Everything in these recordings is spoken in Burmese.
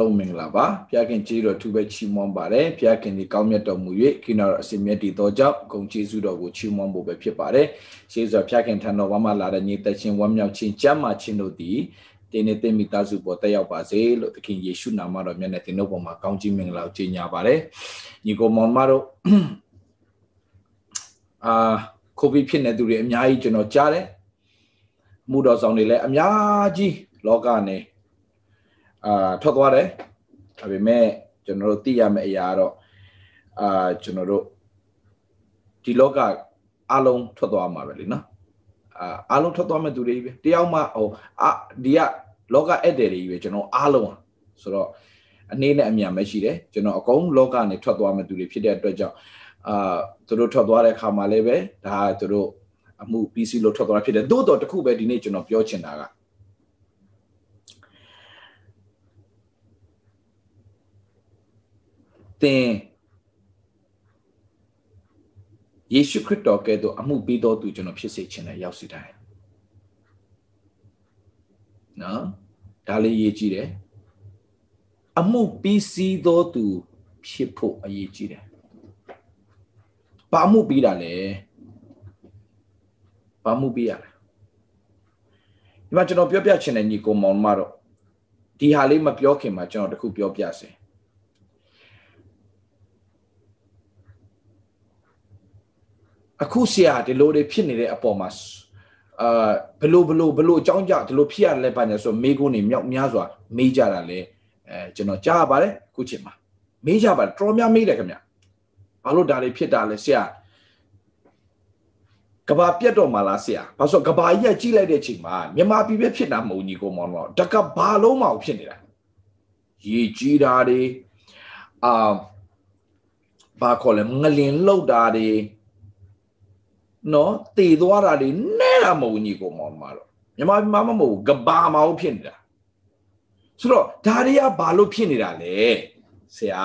လုံးမင်္ဂလာပါဖျားခင်ကြီးတော်သူပဲချီးမွမ်းပါတယ်ဖျားခင်ဒီကောင်းမြတ်တော်မူ၍ခိနာတော်အစင်မြတ်တည်တော်ကြောင့်ဂုံကျေးဇူးတော်ကိုချီးမွမ်းဖို့ပဲဖြစ်ပါတယ်ရှေးစွာဖျားခင်ထံတော်ဘာမှလာတဲ့ညီသက်ချင်းဝမ်းမြောက်ခြင်းကြမ်းမာခြင်းတို့သည်တင်းနေတဲ့မိသားစုပေါ်တက်ရောက်ပါစေလို့သခင်ယေရှုနာမတော်မြတ်နဲ့တင်တို့ပေါ်မှာကောင်းချီးမင်္ဂလာကိုကြေညာပါတယ်ညီကိုမောင်မတို့အာကိုဗစ်ဖြစ်နေသူတွေအများကြီးကျွန်တော်ကြားတယ်မှုတော်ဆောင်တွေလည်းအများကြီးလောကနေ အာထွက်သွားတယ်ဒါပေမဲ့ကျွန်တော်တို့သိရမယ့်အရာတော့အာကျွန်တော်တို့ဒီလောကအလုံးထွက်သွားမှာပဲလीနော်အာအလုံးထွက်သွားမဲ့သူတွေပဲတယောက်မှဟိုအာဒီကလောကဧည့်သည်တွေကြီးပဲကျွန်တော်အားလုံးอ่ะဆိုတော့အနေနဲ့အမြန်ပဲရှိတယ်ကျွန်တော်အကုန်လောကနေထွက်သွားမဲ့သူတွေဖြစ်တဲ့အတွက်ကြောင့်အာသူတို့ထွက်သွားတဲ့ခါမှာလည်းပဲဒါသူတို့အမှု PC လို့ထွက်သွားတာဖြစ်တယ်သို့တော်တခုပဲဒီနေ့ကျွန်တော်ပြောချင်တာက သင်ယေရှုခရစ်တော်ကဲ့သို့အမှုပေးတော်သူကျွန်တော်ဖြစ်စေခြင်းနဲ့ရောက်စီတိုင်းနော်ဒါလေးရေးကြည့်တယ်အမှုပြီးစီးတော်သူဖြစ်ဖို့အရေးကြီးတယ်ဘာမှုပြီးတာလဲဘာမှုပြီးရလဲဒီမှာကျွန်တော်ပြောပြချင်တဲ့ညီကိုမောင်မတော့ဒီဟာလေးမပြောခင်မှာကျွန်တော်တခုပြောပြစေ အခုဆရာဒီလိုတွေဖြစ်နေတဲ့အပေါ်မှာအာဘလို့ဘလို့ဘလို့အကြောင်းကြောင့်ဒီလိုဖြစ်ရလဲပါနေဆိုမေးခွန်းတွေမြောက်များစွာမေးကြတာလေအဲကျွန်တော်ကြားပါတယ်အခုချိန်မှာမေးကြပါတယ်တော်များမေးတယ်ခင်ဗျဘာလို့ဒါတွေဖြစ်တာလဲဆရာကဘာပြတ်တော့မှလားဆရာဘာလို့ကဘာကြီးကကြီးလိုက်တဲ့ချိန်မှာမြန်မာပြည်ပဲဖြစ်တာမဟုတ်ညီကိုမောင်တော့တကဘာလုံးမအောင်ဖြစ်နေတာရေကြီးတာတွေအာဘာခေါ်လဲငလင်လောက်တာတွေ နော်တည်သွားတာတွေနဲ့တာမဟုတ်ညီကိုမောင်မတော့မြန်မာပြည်မှာမမဟုတ်ကဘာမအောင်ဖြစ်နေတာဆိုတော့ဒါတွေကဘာလို့ဖြစ်နေတာလဲဆရာ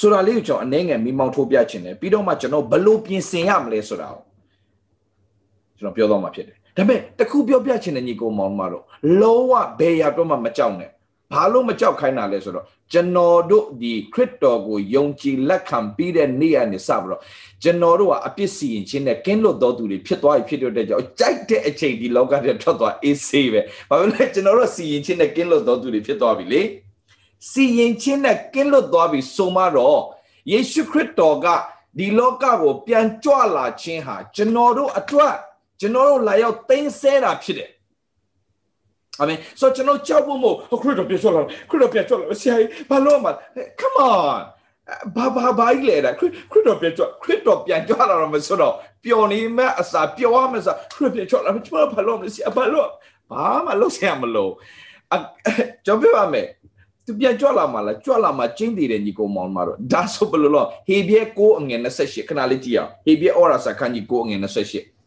ဆိုတာလေးကိုကျွန်တော်အနေငယ်မိမောင်းထိုးပြချင်တယ်ပြီးတော့မှကျွန်တော်ဘလို့ပြင်ဆင်ရမလဲဆိုတာကိုကျွန်တော်ပြောတော့မှာဖြစ်တယ်ဒါပေမဲ့တခုပြောပြချင်တဲ့ညီကိုမောင်မတော့လုံးဝဘယ်ရတော့မှမကြောက်နဲ့ ဘာလို့မကြောက်ခိုင်းတာလဲဆိုတော့ကျွန်တော်တို့ဒီခရစ်တော်ကိုယုံကြည်လက်ခံပြီးတဲ့နေ့ကနေစပြီးတော့ကျွန်တော်တို့ကအပြစ်စီရင်ခြင်းနဲ့ကင်းလွတ်တော်သူတွေဖြစ်သွားပြီဖြစ်တဲ့ကြောင့်ကြိုက်တဲ့အချိန်ဒီလောကထဲထွက်သွားအေးဆေးပဲဘာလို့လဲကျွန်တော်တို့စီရင်ခြင်းနဲ့ကင်းလွတ်တော်သူတွေဖြစ်သွားပြီလေစီရင်ခြင်းနဲ့ကင်းလွတ်သွားပြီဆိုမှတော့ယေရှုခရစ်တော်ကဒီလောကကိုပြန်ကြွလာခြင်းဟာကျွန်တော်တို့အတွက်ကျွန်တော်တို့လာရောက်သိမ်းဆဲတာဖြစ်တယ် အာမင်ဆိုကျွန်တော်ကြောက်ဖို့မို့ခရစ်တော်ပြန်ကြွလာခရစ်တော်ပြန်ကြွလာဆရာကြီးဘာလို့မှ come on ဘာဘာဘာကြီးလဲတာခရစ်တော်ပြန်ကြွခရစ်တော်ပြန်ကြွလာတော့မဆိုတော့ပျော်နေမဲ့အစာပျော်ရမယ့်စာခရစ်ပြန်ကြွလာကျွန်တော်ဘာလို့မလဲဆရာဘာလို့ဘာမှလုပ်ဆရာမလို့ကျွန်တော်ပြောပါမယ်သူပြန်ကြွလာမှလားကြွလာမှကျင်းတည်တဲ့ညီကောင်မောင်မတော့ဒါဆိုဘယ်လိုလဲဟေဘရဲကိုအငယ်28ခဏလေးကြည့်အောင်ဟေဘရဲဩရာစာခန်းကြီးကိုအငယ်28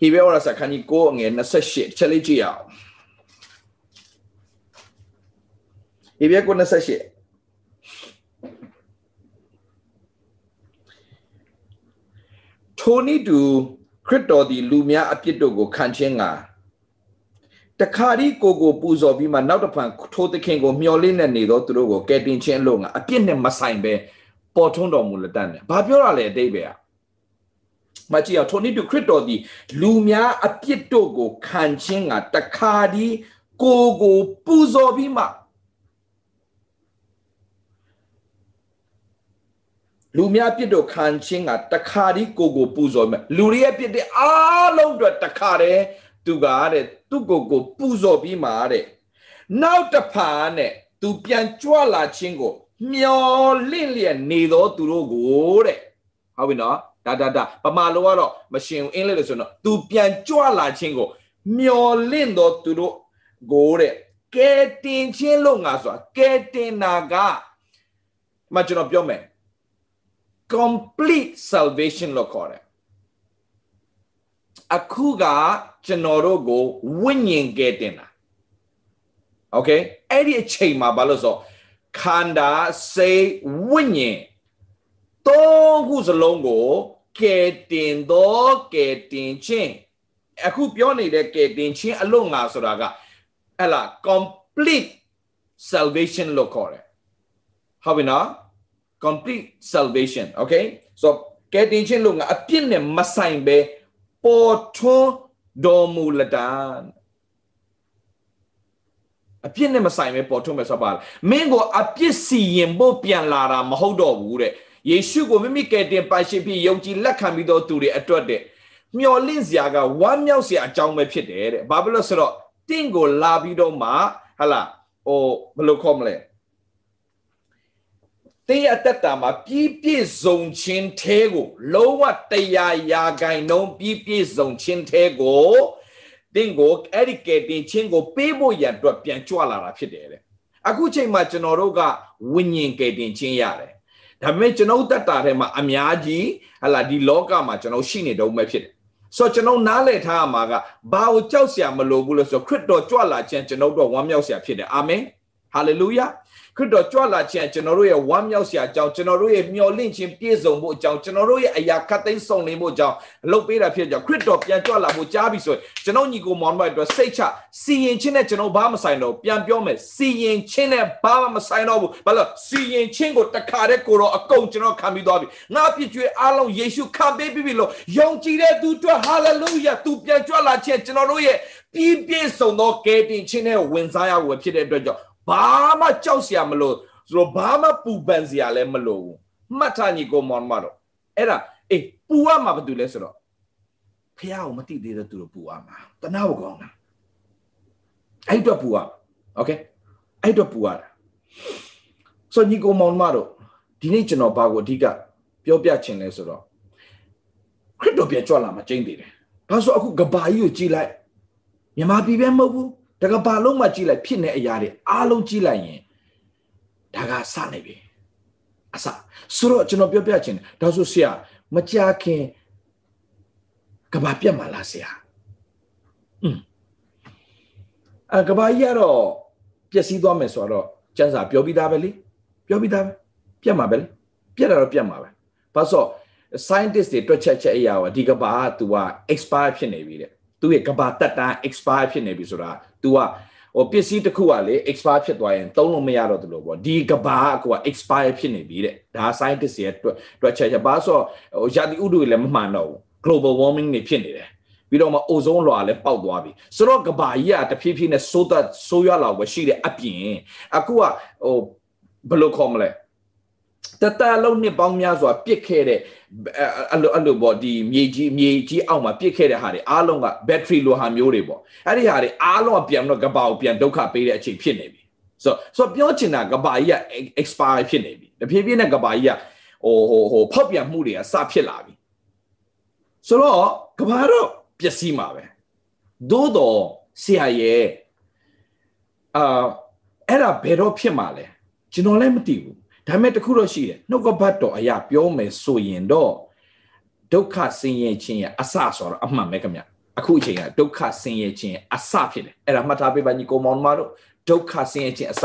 ဟေဘရဲဩရာစာခန်းကြီးကိုအငယ်28ချက်လေးကြည့်အောင်ဟေဘရဲကို28ထိုနည်းတူခရစ်တော်သည်လူများအပြစ်တို့ကိုခံခြင်းငါတခါဒီကိုကိုပူဇော်ပြီးမှနောက်တစ်ဖန်ထိုးသခင်ကိုမျှော်လင့်နေနေတော့သူတို့ကိုကယ်တင်ခြင်းအလို့ငါအပြစ်နဲ့မဆိုင်ပဲပေါ်ထွန်းတော်မူလက်တတ်တယ်။ဘာပြောရလဲအတိတ်ပဲ။ မကြည့်အောင်ထိုနည်းတူခရစ်တော်သည်လူများအပြစ်တို့ကိုခံခြင်းငါတခါဒီကိုကိုပူဇော်ပြီးမှလူများပြစ်တို့ခံခြင်းကတခါဒီကိုကိုပူဇော်မယ်လူတွေရဲ့ပြစ်တဲ့အားလုံးအတွက်တခါတည်းသူကတဲ့သူ့ကိုကိုပူဇော်ပြီးမှတဲ့နောက်တစ်ဖာနဲ့သူပြန်ကြွလာခြင်းကို မျောလင့်လျက်နေသောသူတို့ကိုတဲ့ဟုတ်ပြီနော် ဒါဒါဒါပမာလိုကတော့မရှင်ဘူးအင်္ဂလိပ်လိုဆိုတော့သူပြန်ကြွလာခြင်းကိုမျောလင့်သောသူတို့ကိုတဲ့ကဲတင်ခြင်းလို့ငါဆိုတာကဲတင်နာကမကျွန်တော်ပြောမယ် complete salvation လို့ခေါ်တယ်အခုကကျွန်တော်တို့ကိုဝိညာဉ်ကဲတင်တာ okay အဲ့ဒီအချိန်မှာဘာလို့ဆိုခန္ဓာစိတ်ဝိညာဉ် သုံးခုစလုံးကိုကဲတင်တော့ကဲတင်ခြင်းအခုပြောနေတဲ့ကဲတင်ခြင်းအလုံးငါဆိုတာကဟဲ့လား complete salvation လို့ခေါ်တယ်ဟုတ်ပြီနော် complete salvation okay so ကဲတင်ခြင်းလို့ငါအပြစ်နဲ့မဆိုင်ပဲပေါ်ထွန်းတော်မူလတံအပြစ်နဲ့မဆိုင်ပဲပေါ်ထွန်းမယ်ဆိုပါမင်းကိုအပြစ်စီရင်ဖို့ပြန်လာတာမဟုတ်တော့ဘူးတဲ့ ယေရှုကိုမိမိကယ်တင်ပိုင်ရှင်ဖြစ်ယုံကြည်လက်ခံပြီးတော့သူတွေအတွက်တဲ့မျော်လင့်စရာကဝမ်းမြောက်စရာအကြောင်းပဲဖြစ်တယ်တဲ့ဘာဖြစ်လို့ဆိုတော့တင့်ကိုလာပြီးတော့မှဟလာဟိုဘယ်လိုခေါ်မလဲတင်းရတက်တာမှာပြည့်ပြည့်စုံခြင်းအဲကိုလုံးဝတရားရာဂိုင်နှုံးပြည့်ပြည့်စုံခြင်းအဲကိုတင်းကိုအဲ့ဒီကဲတင်ခြင်းကိုပေးဖို့ရန်အတွက်ပြန်ကြွလာတာဖြစ်တယ်တဲ့အခုချိန်မှာကျွန်တော်တို့ကဝိညာဉ်ကဲတင်ခြင်းရတယ် ဒါပေမဲ့ကျွန်တော်တက်တာထဲမှာအများကြီးဟလာဒီလောကမှာကျွန်တော်ရှိနေတော့မှဖြစ်တယ်ဆိုတော့ကျွန်တော်နားလည်ထားရမှာကဘာကိုကြောက်စရာမလိုဘူးလို့ဆိုတော့ခရစ်တော်ကြွလာခြင်းကျွန်တော်တို့ဝမ်းမြောက်စရာဖြစ်တယ်အာမင်ဟာလေလုယာ ခရစ်တော်ကြွလာခြင်းကျွန်တော်တို့ရဲ့ဝမ်းမြောက်စရာအကြောင်းကျွန်တော်တို့ရဲ့မျှော်လင့်ခြင်းပြည့်စုံဖို့အကြောင်းကျွန်တော်တို့ရဲ့အရာခတ်သိမ်းဆောင်နေဖို့အကြောင်းလုပ်ပေးတာဖြစ်ကြောင်းခရစ်တော်ပြန်ကြွလာဖို့ကြားပြီဆိုရင်ကျွန်တော်ညီကိုမောင်တို့အတွက်စိတ်ချစီရင်ခြင်းနဲ့ကျွန်တော်ဘာမဆိုင်တော့ပြန်ပြောမယ်စီရင်ခြင်းနဲ့ဘာမှမဆိုင်တော့ဘူးဘာလို့စီရင်ခြင်းကိုတခါတည်းကိုတော့အကုန်ကျွန်တော်ခံပြီးသွားပြီငါပြည့်ကျွေးအားလုံးယေရှုခံပေးပြီးပြီလို့ယုံကြည်တဲ့သူအတွက်ဟာလေလုယာသူပြန်ကြွလာခြင်းကျွန်တော်တို့ရဲ့ပြည့်ပြည့်စုံသောကယ်တင်ခြင်းနဲ့ဝင်စားရဝယ်ဖြစ်တဲ့အတွက်ကြောင့် ဘာမှကြောက်စရာမလိုဆိုတော့ဘာမှပူပန်စရာလည်းမလိုဘူးမှတ်ထားညီကိုမောင်မတော့အဲ့ဒါအေးပူရမှာဘာတူလဲဆိုတော့ဖះကိုမတိသေးတဲ့သူတို့ပူရမှာတနာဘကောင်းတာအဲ့တော့ပူရโอเคအဲ့တော့ပူရတာဆိုညီကိုမောင်မတော့ဒီနေ့ကျွန်တော်ဘာကိုအဓိကပြောပြချင်လဲဆိုတော့ခရစ်တော်ပြန်ကြွလာမှာကျင်းသေးတယ်ဘာလို့အခုကဘာကြီးကိုကြည်လိုက်မြန်မာပြည်ပဲမဟုတ်ဘူး တကဘာလုံးမှကြည့်လိုက်ဖြစ်နေအရာတွေအားလုံးကြည့်လိုက်ရင်ဒါကစနေပြီအစဆိုတော့ကျွန်တော်ပြောပြချင်တယ်ဒါဆိုဆရာမကြခင်ကဘာပြတ်မှာလားဆရာอืมအကဘာကြီးကတော့ပျက်စီးသွားမယ်ဆိုတော့ကျန်းစာပြောပြီးသားပဲလေပြောပြီးသားပဲပြတ်မှာပဲလေပြတ်တာတော့ပြတ်မှာပဲဘာလို့ scientist တွေတွက်ချက်ချက်အရာကဒီကဘာက तू က expire ဖြစ်နေပြီတဲ့ သူ့ရဲ့ကဘာတက်တန်း expire ဖြစ်နေပြီဆိုတာ तू ကဟိုပစ္စည်းတစ်ခုကလေ expire ဖြစ်သွားရင်သုံးလို့မရတော့ဘူးလို့ပေါ့ဒီကဘာကကိုက expire ဖြစ်နေပြီတဲ့ဒါ scientist ရဲ့တွက်တွက်ချက်ချက်ပါဆိုဟိုရာသီဥတုတွေလည်းမမှန်တော့ဘူး global warming တွေဖြစ်နေတယ်ပြီးတော့မှအိုဇုံးလွှာလည်းပေါက်သွားပြီဆိုတော့ကဘာကြီးကတဖြည်းဖြည်းနဲ့ဆိုးသက်ဆိုးရွားလာပဲရှိတယ်အပြင်အခုကဟိုဘယ်လိုခေါ်မလဲ တတလုံးနှစ်ပေါင်းများစွာပြစ်ခဲ့တဲ့အဲ့လိုအဲ့လိုပေါ့ဒီမြေကြီးမြေကြီးအောက်မှာပြစ်ခဲ့တဲ့ဟာတွေအားလုံးကဘက်ထရီလိုဟာမျိုးတွေပေါ့အဲ့ဒီဟာတွေအားလုံးကပြန်တော့ကဘာကိုပြန်ဒုက္ခပေးတဲ့အချိန်ဖြစ်နေပြီဆိုဆိုပြောချင်တာကဘာကြီးက expire ဖြစ်နေပြီတဖြည်းဖြည်းနဲ့ကဘာကြီးကဟိုဟိုဟိုဖောက်ပြန်မှုတွေကစဖြစ်လာပြီဆိုတော့ကဘာတော့ပျက်စီးမှာပဲသို့တော့ဆရာရဲ့အာအဲ့ဒါဘယ်တော့ဖြစ်မှာလဲကျွန်တော်လည်းမသိဘူး ဒါပေမဲ့တခုတော့ရှိတယ်နှုတ်ကပတ်တော်အရာပြောမယ်ဆိုရင်တော့ဒုက္ခဆင်းရဲခြင်းရဲ့အစဆိုတော့အမှန်ပဲခင်ဗျအခုအချိန်ကဒုက္ခဆင်းရဲခြင်းရဲ့အစဖြစ်တယ်အဲ့ဒါမှတ်ထားပေးပါညီကောင်မောင်တို့ဒုက္ခဆင်းရဲခြင်းအစ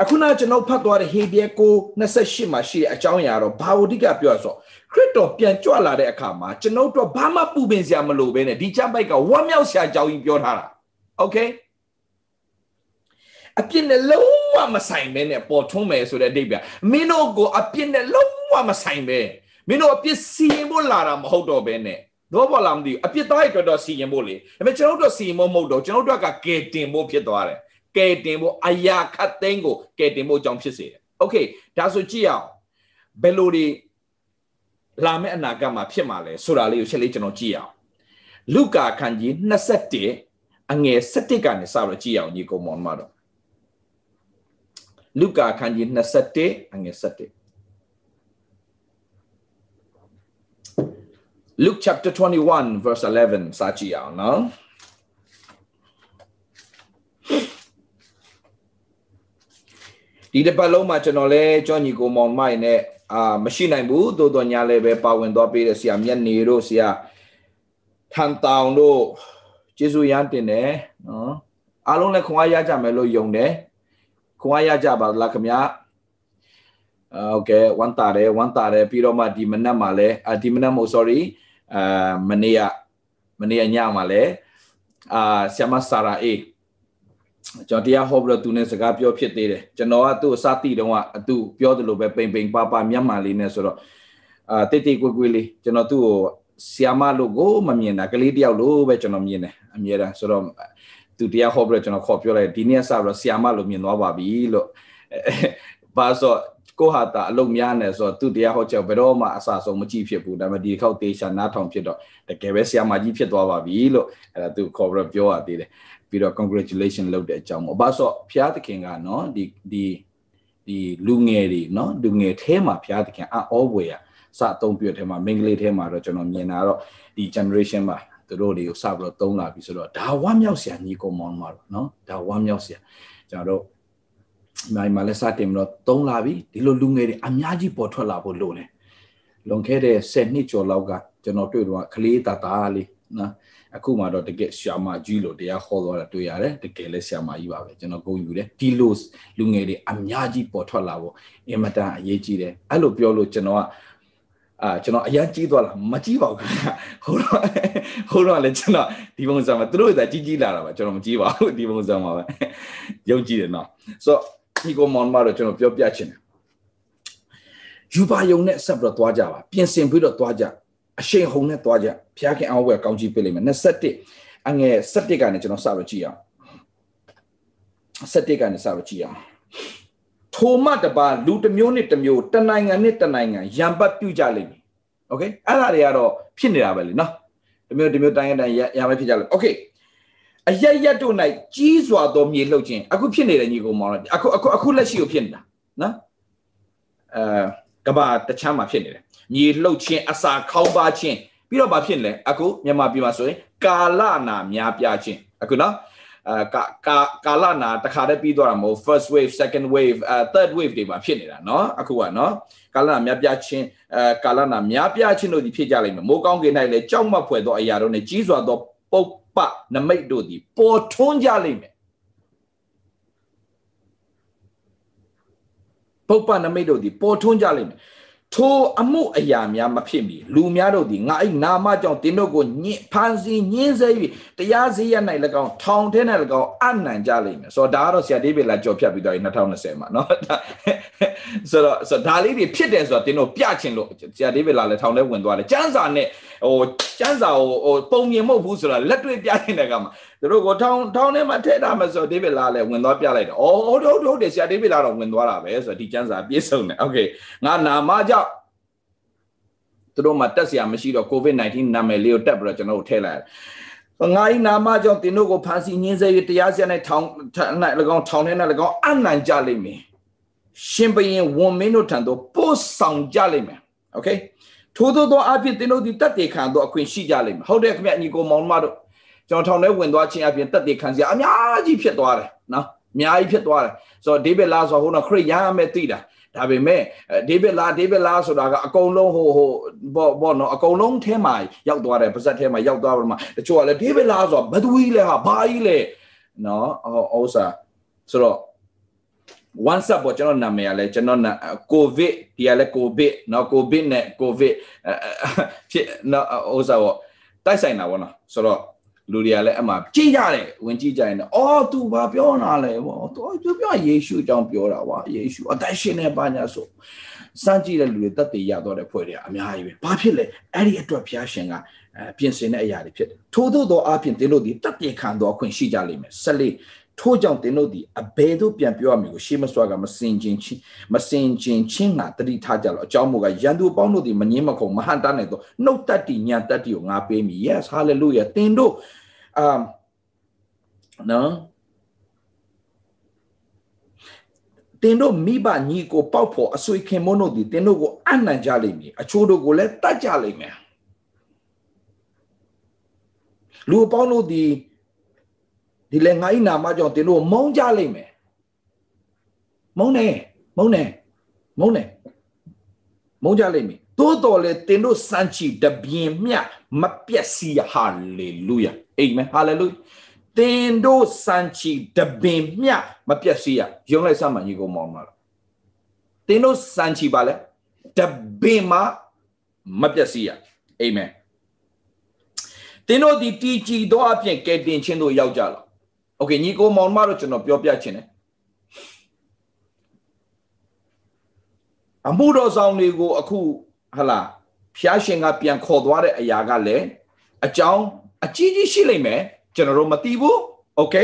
အခုနကျွန်တော်ဖတ်သွားတဲ့ဟေဘရဲ9:28မှာရှိတဲ့အကြောင်းအရာတော့ဘာဝတိကပြောရဆိုခရစ်တော်ပြန်ကြွလာတဲ့အခါမှာကျွန်တော်တို့ဘာမှပူပင်စရာမလိုဘဲနဲ့ဒီချမ်းပိုက်ကဝမ်းမြောက်စရာအကြောင်းကြီးပြောထားတာ okay အပြစ်နဲ့လုံးဝမဆိုင်ပဲနဲ့ပေါ်ထွန်းမယ်ဆိုတဲ့အဓိပ္ပာယ်မင်းတို့ကိုအပြစ်နဲ့လုံးဝမဆိုင်ပဲမင်းတို့အပြစ်စီရင်ဖို့လာတာမဟုတ်တော့ပဲနဲ့တော့ဘောလာမသိဘူးအပြစ်သားတွေတော့စီရင်ဖို့လေဒါပေမဲ့ကျွန်တော်တို့စီရင်ဖို့မဟုတ်တော့ကျွန်တော်တို့ကကဲတင်ဖို့ဖြစ်သွားတယ်ကဲတင်ဖို့အရာခတ်သိမ်းကိုကဲတင်ဖို့အကြောင်းဖြစ်စေတယ်โอเคဒါဆိုကြည့်အောင်ဘယ်လိုတွေလာမယ့်အနာဂတ်မှာဖြစ်မှာလဲဆိုတာလေးကိုချက်လေးကျွန်တော်ကြည့်အောင်လုကာခန်းကြီး21အငယ်17ကနေစပြီးကြည့်အောင်ညီကောင်မောင်မတော် လုကာခန်းကြီး21အငယ်17 Luke chapter 21 verse 11စာကြည့်အောင်နော် ဒီတစ်ပတ်လုံးမှာကျွန်တော်လဲကြောညီကိုမောင်မိုင်နဲ့အာမရှိနိုင်ဘူးတိုးတော်ညာလည်းပဲပါဝင်သွားပေးတဲ့ဆရာမြတ်နေတို့ဆရာထန်တောင်တို့ကျေးဇူးရမ်းတင်တယ်နော်အားလုံးလည်းခွန်အားရကြမယ်လို့ယုံတယ် ခွန်အားရကြပါလားခင်ဗျာโอเคဝန်တာတယ်ဝန်တာတယ်ပြီးတော့မှဒီမနက်မှာလည်းဒီမနက်မို့ sorry အာမနေ့ကမနေ့ကညမှာလည်းအာဆ iam ဆာရာအေကျွန်တော်တရားဟောပြီးတော့သူနဲ့စကားပြောဖြစ်သေးတယ်ကျွန်တော်ကသူ့အစတိတုန်းကသူပြောတယ်လို့ပဲပိန်ပိန်ပါပါမျက်မှန်လေးနဲ့ဆိုတော့အာတိတ်တိတ်ကွယ်ကွယ်လေးကျွန်တော်သူ့ကိုဆီယာမလို့ကိုမမြင်တာကလေးတယောက်လို့ပဲကျွန်တော်မြင်တယ်အမြဲတမ်းဆိုတော့ သူတရားဟောပြီးတော့ကျွန်တော်ခေါ်ပြောလိုက်ဒီနေ့စပြီးတော့ဆီယာမလို့မြင်သွားပါပြီလို့ဘာဆိုကိုဟာတာအလုံးများနေဆိုတော့သူတရားဟောချက်ဘယ်တော့မှအဆဆုံးမကြည့်ဖြစ်ဘူးဒါပေမဲ့ဒီခေါက်တေချာနားထောင်ဖြစ်တော့တကယ်ပဲဆီယာမကြီးဖြစ်သွားပါပြီလို့အဲ့ဒါသူခေါ်ပြီးတော့ပြောရသေးတယ်ပြီးတော့ congratulation လုပ်တဲ့အကြောင်းပေါ့ဘာဆိုဘုရားသခင်ကနော်ဒီဒီဒီလူငယ်တွေနော်လူငယ်ထဲမှာဘုရားသခင်အောဘွေရစအသုံးပြတဲ့ထဲမှာမိန်းကလေးထဲမှာတော့ကျွန်တော်မြင်တာတော့ဒီ generation မှာ သူတို့တွေကိုစပြီးတော့သုံးလာပြီဆိုတော့ဒါဝမ်းမြောက်စရာညီကောင်မောင်မှာတော့နော်ဒါဝမ်းမြောက်စရာကျွန်တော်တို့နိုင်မှာလဲစတင်ပြီးတော့သုံးလာပြီဒီလိုလူငယ်တွေအများကြီးပေါ်ထွက်လာဖို့လိုတယ်လွန်ခဲ့တဲ့10နှစ်ကျော်လောက်ကကျွန်တော်တွေ့တော့ကလေးတသားလေးနော်အခုမှတော့တကယ်ဆ iam မကြီးလို့တရားဟောသွားတာတွေ့ရတယ်တကယ်လဲဆ iam မကြီးပါပဲကျွန်တော်ဂုဏ်ယူတယ်ဒီလိုလူငယ်တွေအများကြီးပေါ်ထွက်လာဖို့အင်မတန်အရေးကြီးတယ်အဲ့လိုပြောလို့ကျွန်တော်က အာကျွန်တော်အရင်ကြီးသွားလားမကြီးပါဘူးခင်ဗျဟိုတော့ဟိုတော့လည်းကျွန်တော်ဒီပုံစံမှာသူတို့ကကြီးကြီးလာတာပါကျွန်တော်မကြီးပါဘူးဒီပုံစံမှာပဲယုံကြည်တယ်နော်ဆိုတော့ဒီကောမောင်မတော့ကျွန်တော်ပြောပြချင်တယ်ယူပါယုံနဲ့ဆက်ပြီးတော့သွားကြပါပြင်ဆင်ပြီးတော့သွားကြအရှိန်ဟုန်နဲ့သွားကြဖျားခင်အောင်ဝယ်ကောင်းကြီးပေးလိမ့်မယ်21အငယ်17ကနေကျွန်တော်စပြီးကြည့်အောင်17ကနေစပြီးကြည့်အောင် ထိုမှတပါလူတစ်မျိုးနဲ့တစ်မျိုးတနိုင်ငံနဲ့တနိုင်ငံရံပတ်ပြုကြလိမ့်မယ်โอเคအဲ့ဒါတွေကတော့ဖြစ်နေတာပဲလေနော်တစ်မျိုးတစ်မျိုးတိုင်းတိုင်းရံပတ်ဖြစ်ကြလိမ့်โอเคအရရက်တို့၌ကြီးစွာသောမြေလှုပ်ခြင်းအခုဖြစ်နေတယ်ညီကောင်မောင်အခုအခုအခုလက်ရှိကိုဖြစ်နေတာနော်အဲကဘာတချမ်းမှာဖြစ်နေတယ်မြေလှုပ်ခြင်းအစာခေါင်းပါခြင်းပြီးတော့ဘာဖြစ်လဲအခုမြန်မာပြည်မှာဆိုရင်ကာလနာများပြားခြင်းအခုနော် အာကာကာကာလနာတခါတည်းပြီးသွားတာမဟုတ် first wave second wave uh third wave တွေမှာဖြစ်နေတာเนาะအခုကเนาะကာလနာများပြားခြင်းအဲကာလနာများပြားခြင်းတို့ဒီဖြစ်ကြလိမ့်မယ်မိုးကောင်းကင်၌လည်းကြောက်မက်ဖွယ်သောအရာတို့နဲ့ကြီးစွာသောပုပ်ပနမိတ်တို့သည်ပေါ်ထွန်းကြလိမ့်မယ်ပုပ်ပနမိတ်တို့သည်ပေါ်ထွန်းကြလိမ့်မယ် ထိုအမှုအရာများမဖြစ်မီလူများတို့သည်ငါ၏နာမကြောင့်တင်းတို့ကိုညှဖန်စီညင်းဆဲ၍တရားစည်းရ၌၎င်းထောင်ထဲ၌၎င်းအနံကြလိမ့်မယ်ဆိုတော့ဒါကတော့ဆရာဒေးဗစ်လာကြော်ဖြတ်ပြီးတော့2020မှာเนาะဆိုတော့ဆိုတော့ဒါလေးတွေဖြစ်တယ်ဆိုတော့တင်းတို့ပြချင်လို့ဆရာဒေးဗစ်လာလည်းထောင်ထဲဝင်သွားတယ်ကျန်းစာနဲ့ဟိုကျန်းစာကိုဟိုပုံမြင်မဟုတ်ဘူးဆိုတော့လက်တွေ့ပြနေတဲ့ကမှာ သူတို့ကိုထောင်းထောင်းထဲမှာထည့်ထားမှဆိုဒေးဗစ်လာလည်းဝင်သွားပြလိုက်တယ်။အော်ဟုတ်ဟုတ်ဟုတ်တယ်ဆရာဒေးဗစ်လာတော့ဝင်သွားတာပဲဆိုတော့ဒီကျမ်းစာပြည့်စုံတယ်။ Okay ငါနာမကြောင့်သူတို့မှာတက်စရာမရှိတော့ COVID-19 နာမည်လေးကိုတက်ပြီးတော့ကျွန်တော်တို့ထည့်လိုက်တယ်။ငါဤနာမကြောင့်သင်တို့ကိုဖန်ဆီးညှင်းဆဲ၍တရားစရာနဲ့ထောင်၌၎င်းထောင်ထဲ၌၎င်းအနံ့ကြလိမ့်မည်။ရှင်ဘရင်ဝန်မင်းတို့ထံသို့ပို့ဆောင်ကြလိမ့်မယ်။ Okay ထို့သောအဖြစ်သင်တို့သည်တတ်တည်ခံသောအခွင့်ရှိကြလိမ့်မယ်။ဟုတ်တယ်ခင်ဗျအညီကိုမောင်မတို့ ကျွန်တော်ထောင်ထဲဝင်သွားခြင်းအပြင်တက်သေးခံစရာအများကြီးဖြစ်သွားတယ်နော်အများကြီးဖြစ်သွားတယ်ဆိုတော့ဒေးဗစ်လာဆိုဟိုနော်ခရစ်ယာန်မဲ့သိတာဒါပေမဲ့ဒေးဗစ်လာဒေးဗစ်လာဆိုတာကအကုန်လုံးဟိုဟိုဘောဘောနော်အကုန်လုံးထဲမှာရောက်သွားတယ်ပါဇက်ထဲမှာရောက်သွားပါမှာတချို့ကလည်းဒေးဗစ်လာဆိုတာဘသူကြီးလဲဟာဘာကြီးလဲနော်ဟောဥစားဆိုတော့ once up ပေါ့ကျွန်တော်နာမည်ကလည်းကျွန်တော်နာကိုဗစ်ဒီကလည်းကိုဗစ်နော်ကိုဗစ်နဲ့ကိုဗစ်ဖြစ်နော်ဥစားပေါ့တိုက်ဆိုင်တာပေါ့နော်ဆိုတော့ လူတွေကလည်းအမှကြည့်ကြတယ်ဝင်ကြည့်ကြရင်အော် तू ဘာပြောနာလဲပေါ့ तू ပြောပြောယေရှုအကြောင်းပြောတာကွာယေရှုအသက်ရှင်နေပါညာဆိုစမ်းကြည့်တဲ့လူတွေတက်တည်ရတော့တဲ့ဖွဲ့တွေအများကြီးပဲဘာဖြစ်လဲအဲ့ဒီအတွက်ဘုရားရှင်ကအဲပြင်ဆင်တဲ့အရာတွေဖြစ်တယ်ထို့သောသောအပြင်သင်တို့ဒီတက်တည်ခံသောအခွင့်ရှိကြလိမ့်မယ်ဆက်လေး ထို့ကြောင့်သင်တို့ဒီအဘယ်သို့ပြန်ပြောရမည်ကိုရှေးမစွာကမစင်ချင်းချင်းမစင်ချင်းချင်းငါတတိထားကြလို့အကြောင်းမို့ကရန်သူပေါင်းတို့ဒီမငင်းမခုံမဟန်တတ်နိုင်သောနှုတ်တတ္တိညာတတ္တိကိုငါပေးမည် yes hallelujah သင်တို့အာနော်တင်တို့မိဘညီကိုပေါက်ဖို့အဆွေခင်မုန်းတို့ဒီတင်တို့ကိုအနှံကြလိမ့်မည်အချိုးတို့ကိုလည်းတတ်ကြလိမ့်မယ်လူအပေါင်းတို့ဒီ ဒီလေငါ့နာမကြောင့်တင်တို့မုန်းကြလိမ့်မယ်မုန်းနေမုန်းနေမုန်းနေမုန်းကြလိမ့်မည်သို့တော်လေတင်တို့စံချီတပြင်းမြမပြက်စီဟာလေလုယာအာမင်ဟာလေလုတင်တို့စံချီတပင်မြမပြက်စီးရယုံလိုက်စမ်းမှညီကိုမောင်မှာတင်တို့စံချီပါလဲတပင်မမပြက်စီးရအာမင်တင်တို့ဒီတီကြည်သောအပြင်ကဲတင်ချင်းတို့ရောက်ကြလား โอเคညီကိုမောင်မတို့ကျွန်တော်ပြောပြချင်တယ်အမှုတော်ဆောင်တွေကိုအခုဟလာဖျားရှင်ကပြန်ခေါ်သွားတဲ့အရာကလည်းအကြောင်းအကြီးကြီးရှိလိမ့်မယ်ကျွန်တော်တို့မသိဘူးโอเค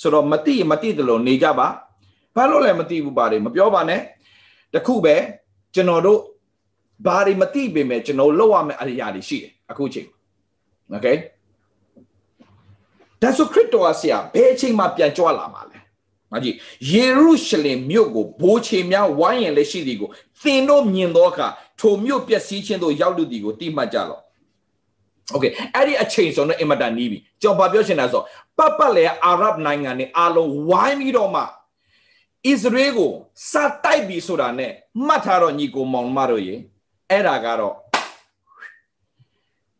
ဆိုတော့မသိမသိတယ်လို့နေကြပါဘာလို့လဲမသိဘူးပါတယ်မပြောပါနဲ့တခုပဲကျွန်တော်တို့ဘာတွေမသိပေမဲ့ကျွန်တော်လောက်ရမယ့်အရာတွေရှိတယ်အခုချိန်โอเค ဒါဆိုခရစ်တော်ကဆရာဘယ်အချိန်မှပြန်ကြွလာမှာလဲ။မကြည့်ယေရုရှလင်မြို့ကိုဘိုးချေများဝိုင်းရံလက်ရှိသည်ကိုသင်တို့မြင်သောအခါထိုမြို့ပျက်စီးခြင်းသို့ရောက်လူသည်ကိုတိမှတ်ကြလော့။ Okay အဲ့ဒီအချိန်ဆိုတော့အင်မတန်နီးပြီ။ကျွန်တော်ပြောချင်တာဆိုပပလည်းအာရဗ်နိုင်ငံနဲ့အလုံးဝိုင်းပြီးတော့မှဣသရေလကိုစတိုက်ပြီဆိုတာနဲ့မှတ်ထားတော့ညီကိုမောင်မတို့ရေအဲ့ဒါကတော့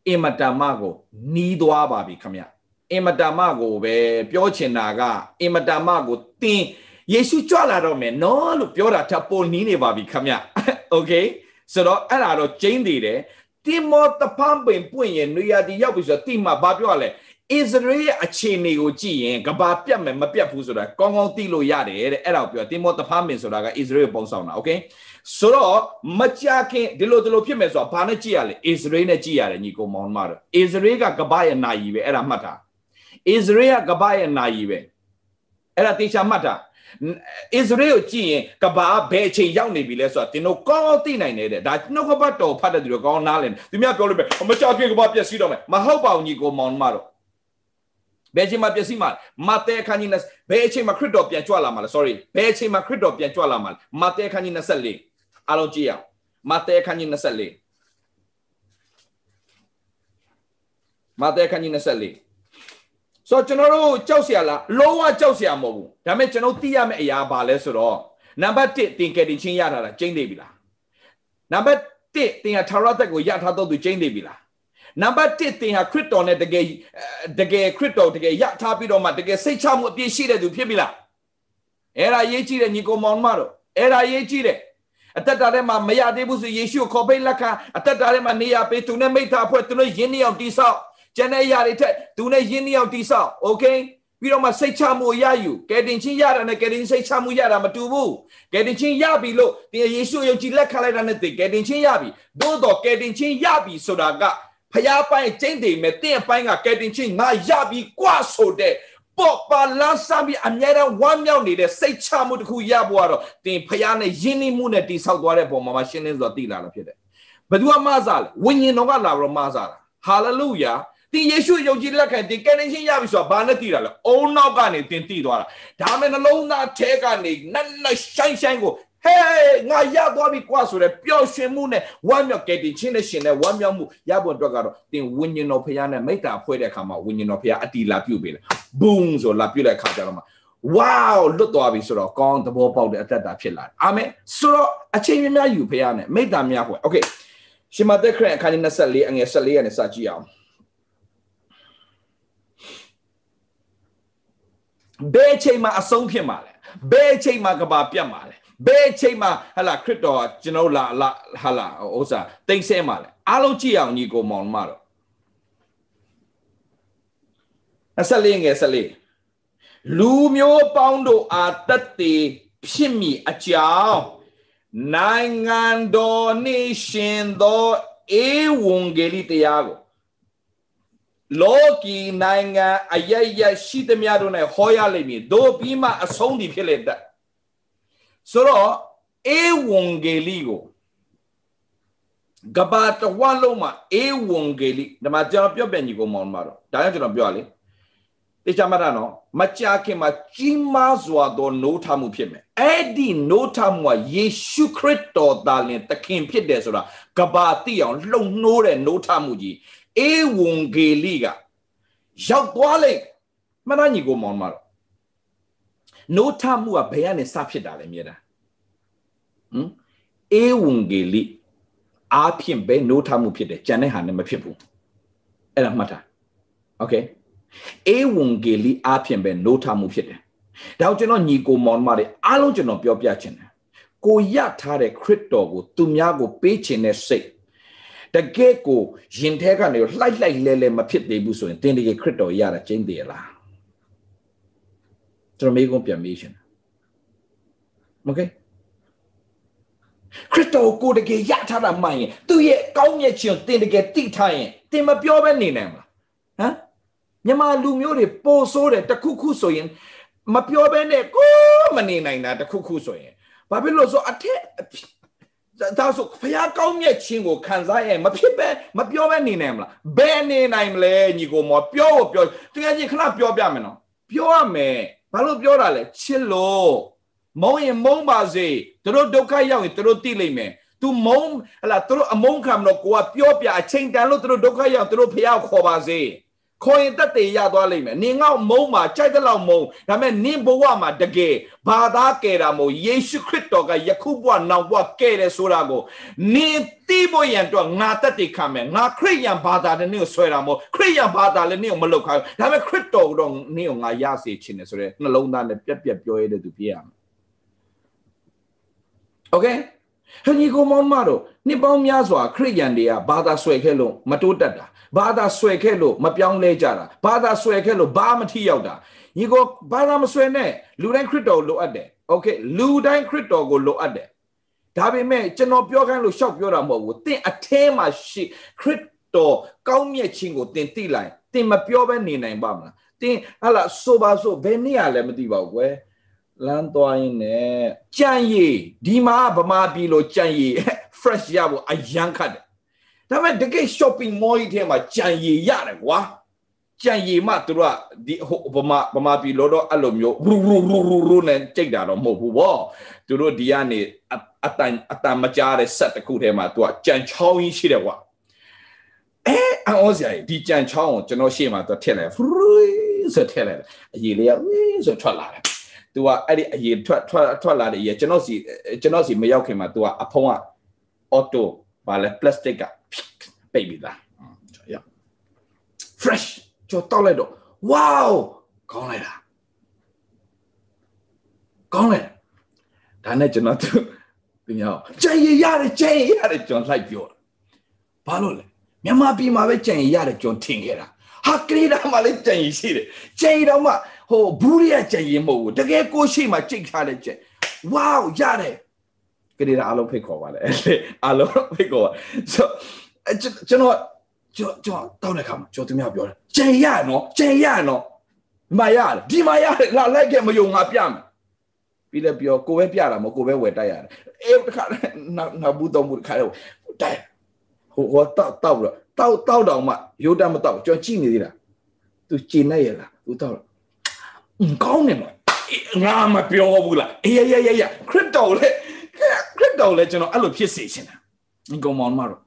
အင်မတန်မကိုနီးသွားပါပြီခမရ။ အင်မတန်မကိုပဲပြောချင်တာကအင်မတန်မကိုတင်းယေရှုကြွလာတော့မယ်နော်လို့ပြောတာထပ်ပေါ်နီးနေပါပြီခမโอเคဆိုတော့အဲ့ဒါတော့ကျင်းသေးတယ်တိမောတဖန်ပင်ပွင့်ရင်နွေရတီရောက်ပြီဆိုတော့တိမဘာပြောရလဲဣသရေလရဲ့အခြေအနေကိုကြည့်ရင်ကဘာပြတ်မယ်မပြတ်ဘူးဆိုတာကောင်းကောင်းသိလို့ရတယ်တဲ့အဲ့ဒါကိုပြောတိမောတဖန်ပင်ဆိုတာကဣသရေလပုံဆောင်တာโอเคဆိုတော့မကြခင်ဒီလိုဒီလိုဖြစ်မယ်ဆိုတာဘာနဲ့ကြည့်ရလဲဣသရေလနဲ့ကြည့်ရတယ်ညီကောင်မောင်မတို့ဣသရေလကကဘာရဲ့နာယီပဲအဲ့ဒါမှတ်တာ ဣသရေလကဘာရဲ့နာယီပဲအဲ့ဒါတေချာမှတ်တာဣသရေလကိုကြည့်ရင်ကဘာဘယ်အချိန်ရောက်နေပြီလဲဆိုတာတင်တို့ကောင်းသိနိုင်တယ်တဲ့ဒါနှုတ်ကပတ်တော်ဖတ်တဲ့သူတွေကောင်းနားလည်သူများပြောလို့ပဲမကြောက်ခင်ကဘာပြည့်စည်တော့မယ်မဟုတ်ပါဘူးညီကိုမောင်မတော်ဘယ်အချိန်မှာပြည့်စည်မှာမဿဲခန်းကြီးနဲ့ဘယ်အချိန်မှာခရစ်တော်ပြန်ကြွလာမှာလဲ sorry ဘယ်အချိန်မှာခရစ်တော်ပြန်ကြွလာမှာလဲမဿဲခန်းကြီး24အားလုံးကြည့်ရအောင်မဿဲခန်းကြီး24မဿဲခန်းကြီး24 ဆိုတော့ကျွန်တော်တို့ကြောက်စရာလားလုံးဝကြောက်စရာမဟုတ်ဘူးဒါပေမဲ့ကျွန်တော်သိရမယ့်အရာပါလဲဆိုတော့နံပါတ်1တင်ကယ်တင်ချင်းရတာလားကျင်းသိပြီလားနံပါတ်1တင်ဟာထာဝရသက်ကိုရထားတော့သူကျင်းသိပြီလားနံပါတ်1တင်ဟာခရစ်တော်နဲ့တကယ်တကယ်ခရစ်တော်တကယ်ရထားပြီးတော့မှတကယ်စိတ်ချမှုအပြည့်ရှိတဲ့သူဖြစ်ပြီလားအဲ့ဒါရေးကြည့်တဲ့ညီကောင်မောင်မတို့အဲ့ဒါရေးကြည့်တဲ့အသက်တာထဲမှာမရသေးဘူးဆိုယေရှုကိုခေါ်ပိတ်လက်ခံအသက်တာထဲမှာနေရာပေးသူနဲ့မိသားအဖွဲ့သူတို့ယင်းနှစ်ယောက်တိဆောက် ကျန်တဲ့အရာတွေထက်သူနဲ့ယင်းနှစ်ယောက်တိဆောက်โอเคပြီးတော့မှစိတ်ချမှုရယူကယ်တင်ချင်းရတာနဲ့ကယ်တင်စိတ်ချမှုရတာမတူဘူးကယ်တင်ချင်းရပြီလို့တင်ယေရှုယုံကြည်လက်ခံလိုက်တာနဲ့တင်ကယ်တင်ချင်းရပြီသို့တော့ကယ်တင်ချင်းရပြီဆိုတာကဖျားပိုင်းကျင့်တယ်မဲ့တင့်အပိုင်းကကယ်တင်ချင်းငါရပြီกว่าဆိုတဲ့ပေါ်ပါလာစမ်းပြီးအများရန်ဝမ်းမြောက်နေတဲ့စိတ်ချမှုတစ်ခုရဖို့ကတော့တင်ဖျားနဲ့ယဉ်နှိမှုနဲ့တိဆောက်သွားတဲ့ပုံမှာရှင်းလင်းစွာသိလာတာဖြစ်တယ်ဘယ်သူမှမစားလဲဝိညာဉ်တော်ကလာတော့မစားတာဟာလေလုယာ တင်ယေရှုယုံကြည်လက်ခံတင်ကယ်တင်ရှင်ရပြီဆိုတာဘာနဲ့သိတာလဲအုံနောက်ကနေတင်သိသွားတာဒါမဲ့နှလုံးသားထဲကနေနက်နက်ရှိုင်းရှိုင်းကိုဟဲ့ငါရသွားပြီကွာဆိုရဲပျော်ရွှင်မှုနဲ့ဝမ်းမြောက်ကယ်တင်ခြင်းနဲ့ရှင်နဲ့ဝမ်းမြောက်မှုရဖို့အတွက်ကတော့တင်ဝိညာဉ်တော်ဖခင်နဲ့မိတ္တာဖွဲ့တဲ့အခါမှာဝိညာဉ်တော်ဖခင်အတီလာပြုတ်ပေးတယ်ဘုံဆိုလာပြုတ်တဲ့အခါကျတော့မှဝေါလွတ်သွားပြီဆိုတော့ကောင်းသဘောပေါက်တဲ့အသက်တာဖြစ်လာတယ်အာမင်ဆိုတော့အချိန်များများယူဖခင်နဲ့မိတ္တာများဖွဲ့โอเคရှင်မသက်ခရစ်အခန်းကြီး24အငယ်14ကနေစကြည့်အောင် ဘယ်အချိန်မှာအဆုံးဖြစ်မှာလဲဘယ်အချိန်မှာကဘာပြတ်မှာလဲဘယ်အချိန်မှာဟလာခရစ်တော်ကျွန်တော်လာလာဟလာဥစ္စာတိတ်ဆဲမှာလဲအားလုံးကြည့်အောင်ညီကိုမောင်မတော်24ငယ်24လူမျိုးပေါင်းတို့အားတက်တည်ဖြစ်မိအကြောင်းနိုင်ငံတော်နှင့်ရှင်သောဧဝံဂေလိတရားကို လောကီနိုင်ငံအယက်ရက်ရှိသမျှတို့နဲ့ဟောရလိမ့်မည်တို့ပြီးမှအဆုံးတည်ဖြစ်လေတတ်ဆိုတော့ဧဝံဂေလိကိုကဘာတဝလုံးမှာဧဝံဂေလိဒါမှကျွန်တော်ပြောပြညီကိုမောင်မှာတော့ဒါကြောင့်ကျွန်တော်ပြောရလေတေချာမရနော်မကြာခင်မှာကြီးမားစွာသောနိုးထမှုဖြစ်မယ်အဲ့ဒီနိုးထမှုကယေရှုခရစ်တော်သားလင်သခင်ဖြစ်တယ်ဆိုတာကဘာတိအောင်လှုံနှိုးတဲ့နိုးထမှုကြီး ဧဝံဂေလိကရောက်သွားလိုက်မှန်သားညီကိုမောင်မတော်နိုးထမှုကဘယ်ကနေစဖြစ်တာလဲမြေတာဟမ်ဧဝံဂေလိအားဖြင့်ပဲနိုးထမှုဖြစ်တယ်ကြံတဲ့ဟာနဲ့မဖြစ်ဘူးအဲ့ဒါမှတ်တာโอเค အေဝံဂေလိအဖြစ်ပဲနိုးထမှုဖြစ်တယ်ဒါကြောင့်ကျွန်တော်ညီကိုမောင်မတွေအားလုံးကျွန်တော်ပြောပြချင်တယ်ကိုရထားတဲ့ခရစ်တော်ကိုသူများကိုပေးချင်တဲ့စိတ် တကယ်ကိုရင်ထဲကနေလှိုက်လှိုက်လဲလဲမဖြစ်သေးဘူးဆိုရင်တင်းတကယ်ခရစ်တော်ရတာကျင်းသေးလားကျွန်တော်မေးခွန်းပြန်မေးရှင်โอเคခရစ်တော်ကိုတကယ်ရထားတာမှန်ရင်သူ့ရဲ့ကောင်းမြတ်ခြင်းတင်တကယ်တိထားရင်တင်မပြောဘဲနေနိုင်မလားဟမ်မြန်မာလူမျိုးတွေပိုဆိုးတယ်တခုခုဆိုရင်မပြောဘဲနဲ့ကိုမနေနိုင်တာတခုခုဆိုရင်ဘာဖြစ်လို့ဆိုအထက် ဒါဆိုဖះကောင်းမြတ်ခြင်းကိုခံစားရင်မဖြစ်ပဲမပြောဘဲနေနိုင်မလားဘယ်နေနိုင်မလဲညီကိုမောပြောဖို့ပြောတကယ်ကြီးခဏပြောပြမယ်နော်ပြောရမယ်ဘာလို့ပြောတာလဲချစ်လို့မုံရင်မုံပါစေသူတို့ဒုက္ခရောက်ရင်သူတို့သိလိမ့်မယ် तू မုံဟလာသူတို့အမုန်းခံမလို့ကိုကပြောပြအချိန်တန်လို့သူတို့ဒုက္ခရောက်သူတို့ဖះခေါ်ပါစေ ခေါ်ရင်တက်တေရသွားလိမ့်မယ်နင်ငေါမုံမှာကြိုက်တဲ့လောက်မုံဒါပေမဲ့နင်ဘဝမှာတကယ်ဘာသာကယ်တာမို့ယေရှုခရစ်တော်ကယခုဘဝနောက်ဘဝကယ်တယ်ဆိုတာကိုနင်သိဖို့ရန်တော့ငါတက်တေခံမယ်ငါခရစ်ယာန်ဘာသာတဲ့နင်ကိုဆွဲတာမို့ခရစ်ယာန်ဘာသာလည်းနင်ကိုမလုပ်ခိုင်းဒါပေမဲ့ခရစ်တော်တော့နင်ကိုငါရစေချင်တယ်ဆိုရဲနှလုံးသားနဲ့ပြက်ပြက်ပြောရတဲ့သူဖြစ်ရမယ်โอเคဟန်ကြီးကိုမောင်မတို့နှစ်ပေါင်းများစွာခရစ်ယာန်တွေကဘာသာဆွဲခဲ့လို့မတိုးတက်တာ ဘာသာဆွဲခဲ့လို့မပြောင်းလဲကြတာဘာသာဆွဲခဲ့လို့ဘာမထိရောက်တာညီကိုဘာသာမဆွဲနဲ့လူတိုင်းခရစ်တော်လိုအပ်တယ်โอเคလူတိုင်းခရစ်တော်ကိုလိုအပ်တယ်ဒါပေမဲ့ကျွန်တော်ပြောခိုင်းလို့ရှောက်ပြောတာမဟုတ်ဘူးသင်အထဲမှာရှိခရစ်တော်ကောင်းမြတ်ခြင်းကိုသင်သိလိုက်သင်မပြောဘဲနေနိုင်ပါမလားသင်ဟာလာဆိုပါဆိုဘယ်နည်းရလဲမသိပါဘူးကွယ်လမ်းသွားရင်းနဲ့ကြံ့ရည်ဒီမှာဗမာပြည်လိုကြံ့ရည် fresh ရဖို့အရန်ခတ်တယ် ဒါပေမဲ့တကယ် shopping mall ကြီးထဲမှာကြံရည်ရတယ်ကွာကြံရည်မှသူတို့ကဒီဟိုဗမာဗမာပြည်လောတော့အဲ့လိုမျိုးရူရူရူရူရူနဲ့ကြိတ်တာတော့မဟုတ်ဘူးဗောသူတို့ဒီကနေအတန်အတန်မကြားတဲ့ဆက်တစ်ခုထဲမှာသူကကြံချောင်းကြီးရှိတယ်ကွာအဲအော်စရာဒီကြံချောင်းကိုကျွန်တော်ရှေ့မှာသူထည့်လိုက်ဖရူးဆိုထည့်လိုက်အရေးလေးကဝင်းဆိုထွက်လာတယ်သူကအဲ့ဒီအရေးထွက်ထွက်ထွက်လာတဲ့ရေကျွန်တော်စီကျွန်တော်စီမရောက်ခင်မှာသူကအဖုံးကအော်တိုဘာလဲပလတ်စတစ်က ပိတ်ပြီးသားရ fresh ကြောတောက်လိုက်တော့ wow ကောင်းလိုက်တာကောင်းလိုက်ဒါနဲ့ကျွန်တော်သူပြမြောက်ကြံရရတယ်ကြံရရတယ်ကျွန်တော်လိုက်ပြောဘာလို့လဲမြန်မာပြည်မှာပဲကြံရရတယ်ကျွန်တော်ထင်ခဲ့တာဟာကလေးတာမှာလည်းကြံရရှိတယ်ကြံရတော့မှဟိုဘူးရကြံရမဟုတ်ဘူးတကယ်ကိုရှိမှကြိတ်ထားတဲ့ကြံ wow ရတယ် ကလေးတာအလုံးဖိတ်ခေါ်ပါလေအလုံးဖိတ်ခေါ်ပါဆိုကျွန်တော်ကျွန်တော်တောင်းတဲ့ခါမှာကျွန်တော်သူများပြောတယ်ကျန်ရနော်ကျန်ရနော်မရတယ်ဒီမရတယ်လာလိုက်ခဲ့မယုံငါပြမယ်ပြီးလည်းပြောကိုပဲပြတာမဟုတ်ကိုပဲဝယ်တိုက်ရတယ်အေးတခါနောက်နောက်ဘူးတော့ဘူးတခါတော့တိုက်ဟိုဟောတောက်တောက်တော့တောက်တောက်တော့မှရိုးတတ်မတောက်ကျွန်တော်ကြည့်နေသေးတာသူကျင်နေရလားသူတောက်ကောင်းနေမှာငါမပြောဘူးလားအေးရရရခရစ်တော်လေ ခရစ်တော်လေကျွန်တော်အဲ့လိုဖြစ်စေချင်တာဒီကောင်မောင်မတော့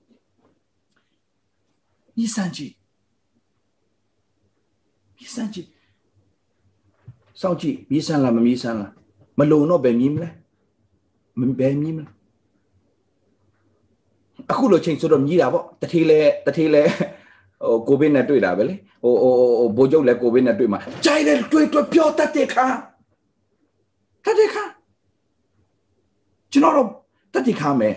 မြည်ဆန်းကြည့်မြည်ဆန်းကြည့်စောင့်ကြည့်မြည်ဆန်းလားမမြည်ဆန်းလားမလုံတော့ဘယ်မြည်မလဲမဘယ်မြည်မလဲအခုလိုချိန်ဆိုတော့မြည်တာပေါ့တထေးလဲတထေးလဲဟိုကိုဗစ်နဲ့တွေ့တာပဲလေဟိုဟိုဟိုဘိုးကျုပ်လည်းကိုဗစ်နဲ့တွေ့မှာကြိုက်တယ်တွေ့တွေ့ပြောတတ်တဲ့ခါတတ်တဲ့ခါ ကျွန်တော်တို့တတ်တဲ့ခါမယ်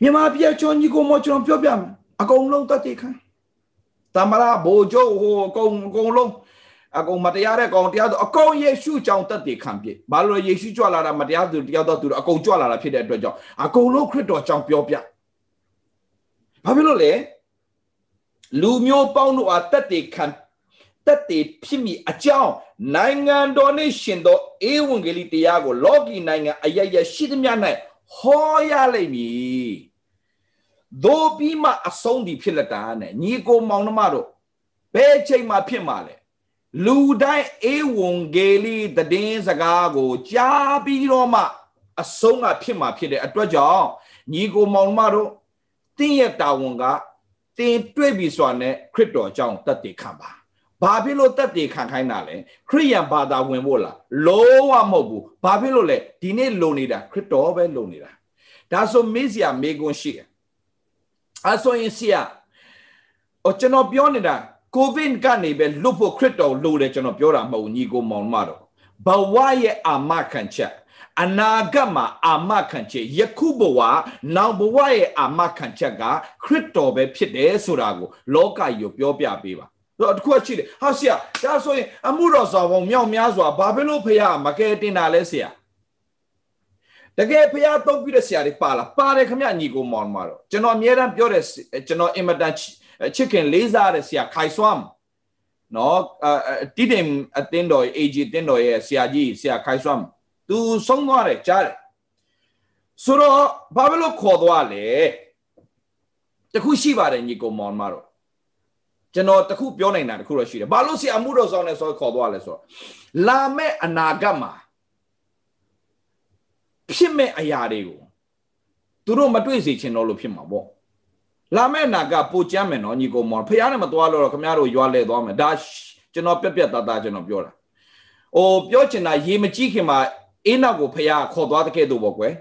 မြန်မာပြည်ချောညီကိုမကျွန်တော်ပြောပြမယ်အကုန်လုံးတတ်တိခံတမရာဘိုလ်ချုပ်ဟိုအကုန်အကုန်လုံးအကုန်မတရားတဲ့ကောင်တရားတော့အကုန်ယေရှုကြောင့်တတ်တိခံပြဘာလို့ယေရှုကြွလာတာမတရားသူတရားတော့သူအကုန်ကြွလာတာဖြစ်တဲ့အတွက်ကြောင့်အကုန်လုံးခရစ်တော်ကြောင့်ပြောပြဘာဖြစ်လို့လဲလူမျိုးပေါင်းတို့အားတတ်တိခံ တတ်တိဖြစ်မိအကြောင်းနိုင်ငံတော်နှင့်ရှင်သောဧဝံဂေလိတရားကိုလောကီနိုင်ငံအရရရှိသမျှ၌ဟောရလိမ့်မည်ဒို့ပြီးမှအဆုံးဒီဖြစ်လက်တာနဲ့ညီကိုမောင်နှမတို့ဘယ်ချိန်မှဖြစ်မှာလဲလူတိုင်းအေဝံဂေလိတည်င်းစကားကိုကြားပြီးတော့မှအဆုံးကဖြစ်မှာဖြစ်တဲ့အတွက်ကြောင့်ညီကိုမောင်နှမတို့တင်းရဲ့တာဝန်ကတင်းတွေ့ပြီဆိုတာနဲ့ခရစ်တော်အကြောင်းတတ်တည်ခံပါ ဘာဖြစ်လို့တတ်တည်ခံခိုင်းတာလဲခရိယန်ဘာသာဝင်ဖို့လားလုံးဝမဟုတ်ဘူးဘာဖြစ်လို့လဲဒီနေ့လုံနေတာခရစ်တော်ပဲလုံနေတာဒါဆိုမေးစရာမေးခွန်းရှိတယ်အဲဆိုရင်ဆရာဟိုကျွန်တော်ပြောနေတာကိုဗစ်ကနေပဲလွတ်ဖို့ခရစ်တော်လိုတယ်ကျွန်တော်ပြောတာမဟုတ်ညီကိုမောင်မတော်ဘဝရဲ့အာမခံချက်အနာဂတ်မှာအာမခံချက်ယခုဘဝနောက်ဘဝရဲ့အာမခံချက်ကခရစ်တော်ပဲဖြစ်တယ်ဆိုတာကိုလောကကြီးကိုပြောပြပေးပါ တော့တခုရှိတယ်ဟာဆရာဒါဆိုရင်အမှုတော်ဆောင်ပုံမြောက်များစွာဘာဖြစ်လို့ဖះမကဲတင်တာလဲဆရာတကယ်ဖះတုံးပြတဲ့ဆရာတွေပါလားပါတယ်ခမညီကိုမောင်မတော်ကျွန်တော်အများအားပြောတယ်ကျွန်တော်အင်မတန်ချစ်ခင်လေးစားတဲ့ဆရာခိုင်ဆွမ်းနော်တိတင်အတင်းတော် AG တင်းတော်ရဲ့ဆရာကြီးဆရာခိုင်ဆွမ်းသူဆုံးသွားတယ်ကြားတယ်ဆိုတော့ဘာဖြစ်လို့ခေါ်သွားလဲတခုရှိပါတယ်ညီကောင်မောင်မတော် ကျွန်တော်တခုပြောနိုင်တာတခုတော့ရှိတယ်ဘာလို့ဆရာမှုတော်ဆောင်လဲဆိုခေါ်သွားလဲဆိုတော့လာမဲ့အနာဂတ်မှာဖြစ်မဲ့အရာတွေကိုသူတို့မတွေ့စေချင်တော့လို့ဖြစ်မှာပေါ့လာမဲ့နာကပိုကြမ်းမယ်နော်ညီကောင်မောင်ဖះနဲ့မသွားလို့တော့ခင်ဗျားတို့ရွာလဲသွားမယ်ဒါကျွန်တော်ပြက်ပြက်သားသားကျွန်တော်ပြောတာ။အိုပြောချင်တာရေမကြည့်ခင်မှာအေးနောက်ကိုဖះခေါ်သွားတဲ့ကဲ့သို့ပေါ့ကွယ်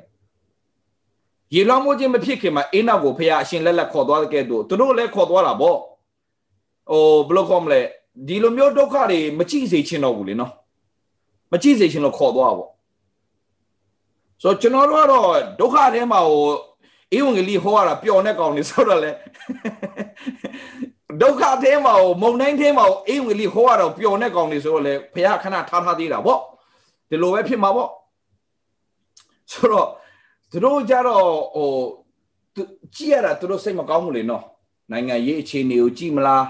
ရေလောင်းမိုးခြင်းမဖြစ်ခင်မှာအေးနောက်ကိုဖះအရှင်လက်လက်ခေါ်သွားတဲ့ကဲ့သို့သူတို့လည်းခေါ်သွားတာပေါ့ ဟိုဘယ်လိုခေါ်မလဲဒီလိုမျိုးဒုက္ခတွေမကြည့်စေချင်တော့ဘူးလေနော်မကြည့်စေချင်လို့ခေါ်သွားပေါ့ဆိုတော့ကျွန်တော်တို့ကတော့ဒုက္ခထဲမှာဟိုအေဝံဂေလိဟောရတာပျော်နေကောင်နေဆိုတော့လေဒုက္ခထဲမှာဟိုမုံတိုင်းထဲမှာဟိုအေဝံဂေလိဟောရတော့ပျော်နေကောင်နေဆိုတော့လေဘုရားခဏထားထားသေးတာပေါ့ဒီလိုပဲဖြစ်မှာပေါ့ဆိုတော့သူတို့ကြတော့ဟိုကြည့်ရတာသူတို့စိတ်မကောင်းဘူးလေနော်နိုင်ငံရေးအခြေအနေကိုကြည့်မလား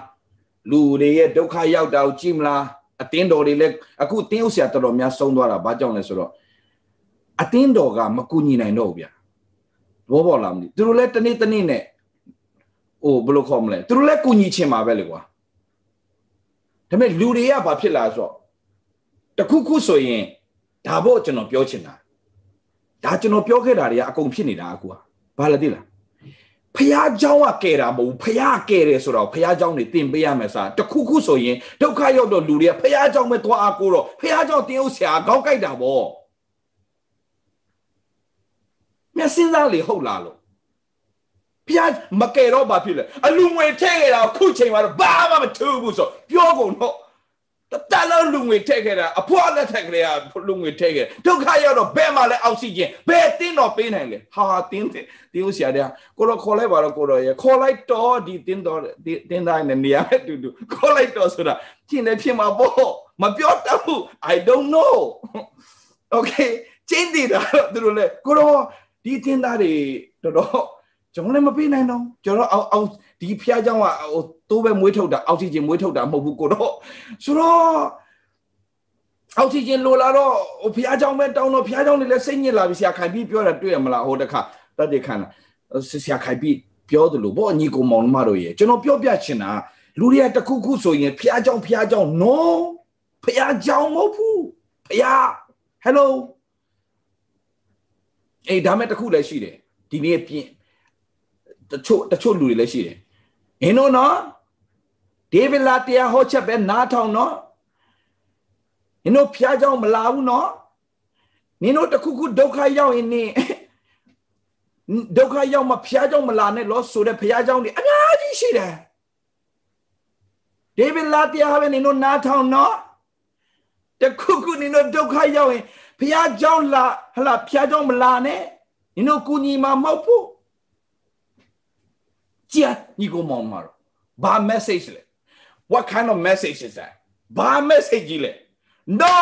လူတွေရဲ့ဒုက္ခရောက်တာကိုကြည့်မလားအတင်းတော်တွေလည်းအခုတင်းဥဆရာတော်တော်များဆုံးသွားတာဘာကြောင့်လဲဆိုတော့အတင်းတော်ကမကူညီနိုင်တော့ဘူးဗျာဘောပေါ်လာမလို့သူတို့လည်းတနေ့တနေ့နဲ့ဟိုဘယ်လိုခေါ်မလဲသူတို့လည်းကူညီချင်မှာပဲလေကွာဒါပေမဲ့လူတွေကဘာဖြစ်လာဆိုတော့တခုခုဆိုရင်ဒါပေါ့ကျွန်တော်ပြောချင်တာဒါကျွန်တော်ပြောခဲ့တာတွေကအကုန်ဖြစ်နေတာအခုကဘာလဲသိလား ဖះเจ้าကကဲတာမဟုတ်ဘူးဖះကဲတယ်ဆိုတော့ဖះเจ้าနေတင်ပေးရမယ်စားတခုခုဆိုရင်ဒုက္ခရောက်တော့လူတွေကဖះเจ้าပဲသွားအားကိုတော့ဖះเจ้าတင်းဥဆရာကောက်ကြိုက်တာပေါ့မျက်စင်းသားလေဟုတ်လားလို့ဖះမကဲတော့ဘာဖြစ်လဲအလူငွေထည့်ခဲ့တာခုချိန်မှာတော့ဘာမှမထူးဘူးဆိုပြောကုန်တော့ တလုံးလူငွေထည့်ခဲ့တာအဖွားလက်ထက်ကလေးကလူငွေထည့်ခဲ့ဒုက္ခရောက်တော့ဘယ်မှာလဲအောက်ဆီဂျင်ဘယ်တင်းတော့ပေးနိုင်လဲဟာတင်းတင်းဦးဆရာတဲ့ကိုတော့ခေါ်လိုက်ပါတော့ကိုတော့ရခေါ်လိုက်တော့ဒီတင်းတော့တင်းတိုင်းနဲ့နေရာနဲ့တူတူခေါ်လိုက်တော့ဆိုတာဖြစ်နေဖြစ်မှာပေါ့မပြောတတ်ဘူး I don't know okay ကျင်းတည်တာတော့သူတို့လဲကိုတော့ဒီတင်းသားတွေတော်တော်ကျွန်တော်လည်းမပေးနိုင်တော့ကျွန်တော်အောက်အောက် ဒီဖျားเจ้าကဟိုတိုးပဲမွေးထုတ်တာအောက်ဆီဂျင်မွေးထုတ်တာမဟုတ်ဘူးကိုတော့ဆိုတော့အောက်ဆီဂျင်လိုလာတော့ဟိုဖျားเจ้าပဲတောင်းတော့ဖျားเจ้าနေလည်းစိတ်ညစ်လာပြီဆရာခိုင်ပြီးပြောတာတွေ့ရမလားဟိုတခါတတ်တယ်ခါလာဆရာခိုင်ပြီးပြောတယ်လို့ဘောညီကိုမောင်မတို့ရေကျွန်တော်ပြောပြချင်တာလူတွေကတခုခုဆိုရင်ဖျားเจ้าဖျားเจ้า no ဖျားเจ้าမဟုတ်ဘူးဖျား hello အေးဒါမဲ့တခုလည်းရှိတယ်ဒီနေ့ပြင်တချို့တချို့လူတွေလည်းရှိတယ် အင်းတို့နော်ဒေးဗစ်လာတရားဟောချက်ပဲနားထောင်နော်နင်တို့ဖျားကြောင်မလာဘူးနော်နင်တို့တခုခုဒုက္ခရောက်ရင်နင်ဒုက္ခရောက်မှဖျားကြောင်မလာနဲ့လို့ဆိုတဲ့ဖျားကြောင်တွေအများကြီးရှိတယ်ဒေးဗစ်လာတရားပဲနင်တို့နားထောင်နော်တခုခုနင်တို့ဒုက္ခရောက်ရင်ဖျားကြောင်လာဟလာဖျားကြောင်မလာနဲ့နင်တို့ကူညီမှာမဟုတ်ဘူး ကြည့်ညီကိုမောင်မာဘာ message လဲ what kind of message is that ဘာ message ကြီးလဲ no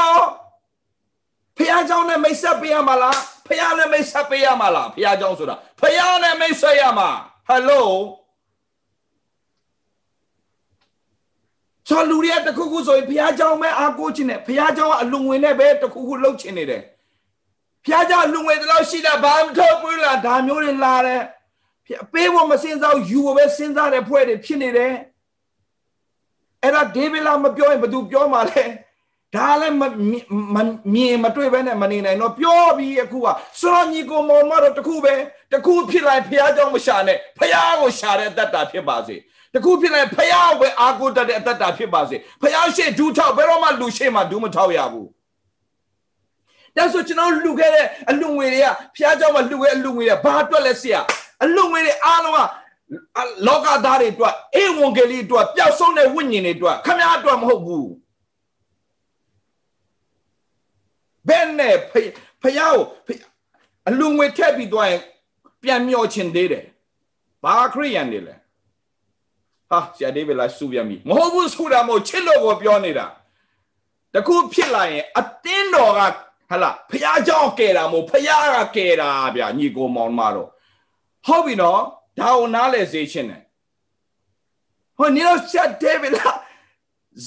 ဖះเจ้าနဲ့မိတ်ဆက်ပေးရမှာလားဖះနဲ့မိတ်ဆက်ပေးရမှာလားဖះเจ้าဆိုတာဖះနဲ့မိတ်ဆက်ရမှာ hello ဆိုလူတွေကတခုခုဆိုရင်ဖះเจ้าမဲ့အားကိုးခြင်းနဲ့ဖះเจ้าကအလုံဝင်နဲ့ပဲတခုခုလှုပ်ခြင်းနေတယ်ဖះเจ้าလုံဝင်တလို့ရှိတာဘာမှမထုတ်ဘူးလားဒါမျိုးတွေလာတယ် ပေးဖို့မစင်စားယူဖို့ပဲစဉ်းစားတဲ့ဖွဲ့တွေဖြစ်နေတယ်အဲ့ဒါဒေးဗစ်လာမပြောရင်ဘသူပြောမှာလဲဒါလည်းမြင်မတွေ့ဘဲနဲ့မနေနိုင်တော့ပြောပြီးအခုကစောညီကိုမောင်မတော့တခုပဲတခုဖြစ်လိုက်ဖះเจ้าမရှာနဲ့ဖះကိုရှာတဲ့တတ်တာဖြစ်ပါစေတခုဖြစ်လိုက်ဖះကိုပဲအာကိုတတ်တဲ့အတ္တဖြစ်ပါစေဖះရှေ့ဒူးထောက်ဘယ်တော့မှလူရှေ့မှာဒူးမထောက်ရဘူးဒါဆိုကျွန်တော်လှူခဲ့တဲ့အလူငွေတွေကဖះเจ้าမှာလှူခဲ့အလူငွေတွေဘာအတွက်လဲဆရာ အလုံငွေတွေအားလုံးက လောကသားတွေအတွက်အေဝံဂေလိအတွက်ပျောက်ဆုံးတဲ့ဝိညာဉ်တွေအတွက်ခမည်းအတွက်မဟုတ်ဘူးဘယ်နဲ့ဖဖယားကိုအလူငွေထက်ပြီးသွားရင်ပြန်မျောချင်သေးတယ်ဘာခရိယန်တွေလဲဟာဆရာဒေးဗလာစုပြန်ပြီမဟုတ်ဘူးဆိုတာမဟုတ်ချစ်လို့ကိုပြောနေတာတခုဖြစ်လာရင်အတင်းတော်ကဟလာဖះเจ้าကဲတာမို့ဖះကကဲတာဗျာညီကိုမောင်မတော့ ဟုတ်ပြီနော်ဒါကိုနားလဲစေချင်တယ်ဟိုနီတော့ချက်ဒေးဗလာ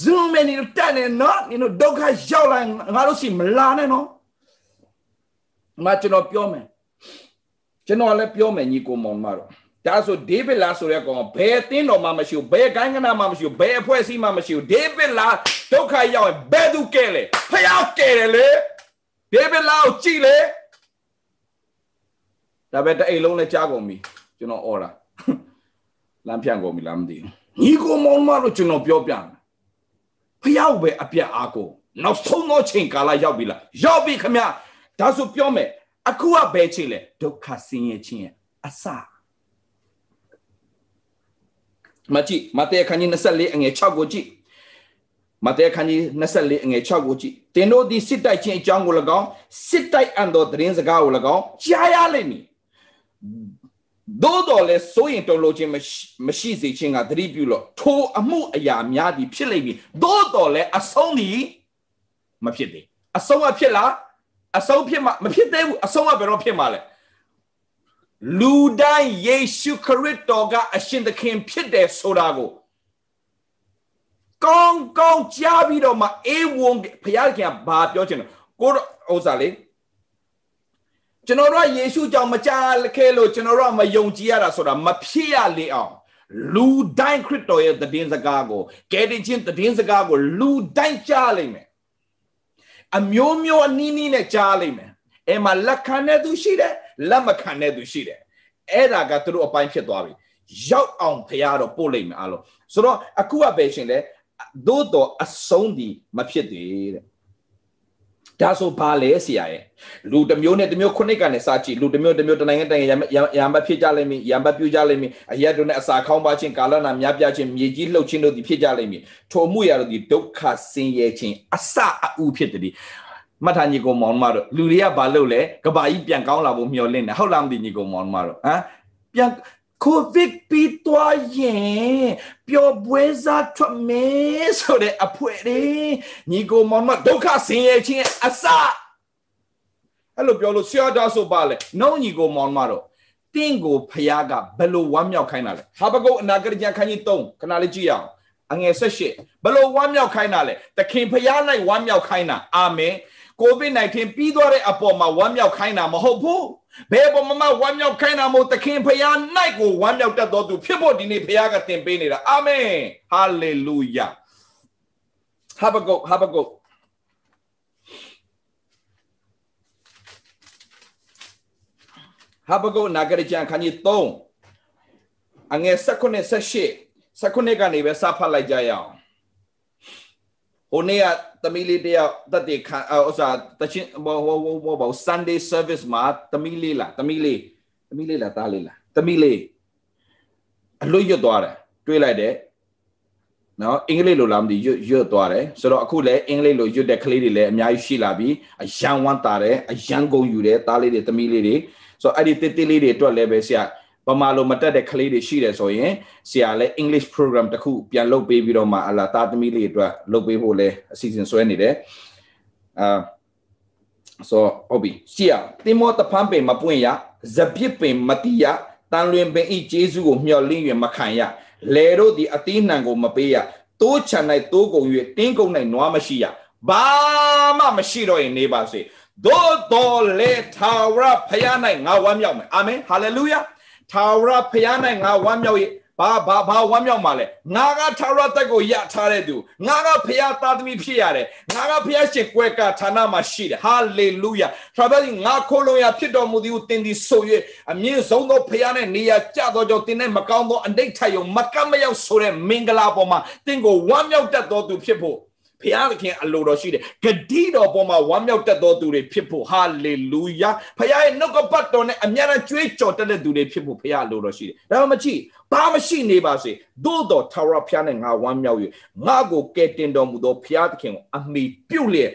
zoom နဲ့နီတော့တက်နေနော်နီတော့ဒုက္ခရောက်လာငါတို့စီမလာနဲ့နော်မကျွန်တော်ပြောမယ်ကျွန်တော်လည်းပြောမယ်ညီကိုမောင်မတော့ဒါဆိုဒေးဗစ်လာဆိုတဲ့ကောင်ဘယ်အသင်းတော်မှမရှိဘူးဘယ်ကိုင်းကနာမှမရှိဘူးဘယ်အဖွဲ့အစည်းမှမရှိဘူးဒေးဗစ်လာဒုက္ခရောက်ရင်ဘယ်သူကဲလဲဖျောက်ကဲတယ်လေဒေးဗစ်လာကိုကြည့်လေ ဒါပဲတအိမ်လုံးလည်းကြားကုန်ပြီကျွန်တော်អော်တာလမ်းဖြန့်ကုန်ပြီလားမသိဘူးညီကိုမောင်မတော့ကျွန်တော်ပြောပြမယ်ဖျောက်ပဲအပြတ်အားကိုနောက်ဆုံးသောချိန်ကာလရောက်ပြီလားရောက်ပြီခမဒါဆိုပြောမယ်အခုကဘယ်ချိန်လဲဒုက္ခဆင်းရဲခြင်းရဲ့အစမကြည့်မဿဲခန်းကြီး24အငယ်6ကိုကြည့်မဿဲခန်းကြီး24အငယ်6ကိုကြည့်တင်တို့ဒီစစ်တိုက်ခြင်းအကြောင်းကို၎င်းစစ်တိုက်အံ့သောသတင်းစကားကို၎င်းကြားရလိမ့်မည် သို့တော်လဲစိုးရင်တုံလို့ခြင်းမရှိစေခြင်းကသတိပြုလို့ထိုအမှုအရာများသည်ဖြစ်လိမ့်မည်သို့တော်လဲအဆုံးသည်မဖြစ်သေးအဆုံးအဖြစ်လားအဆုံးဖြစ်မှာမဖြစ်သေးဘူးအဆုံးကဘယ်တော့ဖြစ်မှာလဲလူတိုင်းယေရှုခရစ်တော်ကအရှင်သခင်ဖြစ်တယ်ဆိုတာကိုကောင်းကောင်းကြားပြီးတော့မှအေဝံဘုရားခင်ကဘာပြောချင်လဲကိုဥစ္စာလေး ကျွန်တော်တို့ကယေရှုကြောင့်မကြားခဲလို့ကျွန်တော်တို့ကမယုံကြည်ရတာဆိုတာမဖြစ်ရလေအောင်လူတိုင်းခရစ်တော်ရဲ့တည်င်းစကားကိုကယ်တင်ခြင်းတည်င်းစကားကိုလူတိုင်းကြားလိမ့်မယ်အမျိုးမျိုးအနည်းနည်းနဲ့ကြားလိမ့်မယ်အဲမှာလက်ခံတဲ့သူရှိတယ်လက်မခံတဲ့သူရှိတယ်အဲ့ဒါကသူတို့အပိုင်းဖြစ်သွားပြီရောက်အောင်ဖရားတော့ပို့လိုက်မယ်အားလုံးဆိုတော့အခုကပဲရှင်လဲသို့တော့အဆုံးဒီမဖြစ်သေးတဲ့ ဒါဆိုဘာလဲဆရာရဲ့လူတစ်မျိုးနဲ့တစ်မျိုးခုနှစ်ကနေစကြည့်လူတစ်မျိုးတစ်မျိုးတနိုင်ငံတိုင်းရံမဖြစ်ကြလိမ့်မည်ရံမပြူကြလိမ့်မည်အရက်တို့နဲ့အစာခေါင်းပါခြင်းကာလနာများပြခြင်းမြေကြီးလှုပ်ခြင်းတို့သည်ဖြစ်ကြလိမ့်မည်ထိုမှုရတို့သည်ဒုက္ခဆင်းရဲခြင်းအစအဦးဖြစ်သည်မှတ်ထားညီကောင်မောင်မတို့လူတွေကဘာလုပ်လဲကဘာကြီးပြန်ကောင်းလာဖို့မျှော်လင့်တယ်ဟုတ်လားမသိညီကောင်မောင်မတို့ဟမ်ပြန် ကိုဗစ်ပြီးသွားရင်ပျော်ပွဲစားထွက်မယ်ဆိုတဲ့အဖွဲလေးညီကိုမောင်မဒုက္ခဆင်းရဲခြင်းအစအဲ့လိုပြောလို့ဆရာတော်ဆိုပါလေနှုံးညီကိုမောင်မတို့တင့်ကိုဖျားကဘယ်လိုဝမ်းမြောက်ခိုင်းတာလဲဟာဘကုတ်အနာဂတ်ကျမ်းခန်းကြီး3ခဏလေးကြည့်ရအောင်အငယ်၁၈ဘယ်လိုဝမ်းမြောက်ခိုင်းတာလဲတခင်ဖျား၌ဝမ်းမြောက်ခိုင်းတာအာမင်ကိုဗစ် -19 ပြီးသွားတဲ့အပေါ်မှာဝမ်းမြောက်ခိုင်းတာမဟုတ်ဘူး ဘယ်ပေါ်မှာဝမ်းမြောက်ခိုင်းတာမို့သခင်ဖခင်၌ကိုဝမ်းမြောက်တတ်တော်သူဖြစ်ဖို့ဒီနေ့ဖခင်ကတင်ပေးနေတာအာမင်ဟာလေလုယာဟာဘကုတ်ဟာဘကုတ်ဟာဘကုတ်နာဂရကျန်ခန်းကြီး3အငယ်16 18 19ကနေပဲစဖတ်လိုက်ကြရအောင် ဟိုနေ့ကသမီးလေးတယောက်တက်တည်ခံဥစားတချင်းဘောဘောဘောဘော Sunday service မှာသမီးလေးလားသမီးလေးသမီးလေးလားသားလေးလားသမီးလေးအလွတ်ရွတ်သွားတယ်တွေးလိုက်တယ်နော်အင်္ဂလိပ်လိုလားမသိရွတ်ရွတ်သွားတယ်ဆိုတော့အခုလည်းအင်္ဂလိပ်လိုရွတ်တဲ့ကလေးတွေလည်းအများကြီးရှိလာပြီအယံဝမ်းတာတယ်အယံကုန်ယူတယ်သားလေးတွေသမီးလေးတွေဆိုတော့အဲ့ဒီတစ်တစ်လေးတွေအတွက်လည်းပဲဆရာ ဗမာလိုမတက်တဲ့ကလေးတွေရှိတယ်ဆိုရင်ဆရာလည်း English program တခုပြန်လုပ်ပေးပြီးတော့မှအလားသားသမီးလေးအတွက်လုပ်ပေးဖို့လည်းအစီအစဉ်ဆွဲနေတယ်အာဆိုဟုတ်ပြီဆရာတင်မောတဖန်ပင်မပွင့်ရဇပြစ်ပင်မတိရတန်လွင်ပင်ဤကျေးဇူးကိုမျှော်လင့်ရမခံရလေတို့ဒီအသီးနှံကိုမပေးရတိုးချန်၌တိုးကုန်၍တင်းကုန်၌နွားမရှိရဘာမှမရှိတော့ရင်နေပါစေသို့တော်လေထာဝရဖခင်၌ငါဝမ်းမြောက်မယ်အာမင်ဟာလေလုယာ ထာဝရဖခင်၌ငါဝမ်းမြောက်၏ဘာဘာဘာဝမ်းမြောက်မှာလဲငါကထာဝရတက်ကိုရထားတဲ့သူငါကဖခင်သားသမီးဖြစ်ရတယ်ငါကဖခင်ရှင်ကွယ်ကဌာနမှာရှိတယ်ဟာလေလုယာထာဝရငါခိုးလုံးရဖြစ်တော်မူသည်ကိုတင်သည်ဆို၍အမြင့်ဆုံးသောဖခင်နဲ့နေရာကျသောကြောင့်တင်တဲ့မကောင်းသောအနိဋ္ဌယုံမကမရောက်ဆိုတဲ့မင်္ဂလာပေါ်မှာတင်ကိုဝမ်းမြောက်တတ်တော်သူဖြစ်ဖို့ ဖခင်အလိုတော်ရှိတယ်ဂတိတော်ပေါ်မှာဝမ်းမြောက်တတ်သောသူတွေဖြစ်ဖို့ဟာလေလုယာဖခင်ရဲ့နှုတ်ကပတ်တော်နဲ့အမြဲတမ်းကြွေးကြော်တတ်တဲ့သူတွေဖြစ်ဖို့ဖခင်အလိုတော်ရှိတယ်ဒါမှမကြည့်ဘာမရှိနေပါစေသို့တော်ထာဝရဖခင်နဲ့ငါဝမ်းမြောက်၍ငါကိုကယ်တင်တော်မူသောဖခင်သခင်ကိုအမိပြုတ်လျက်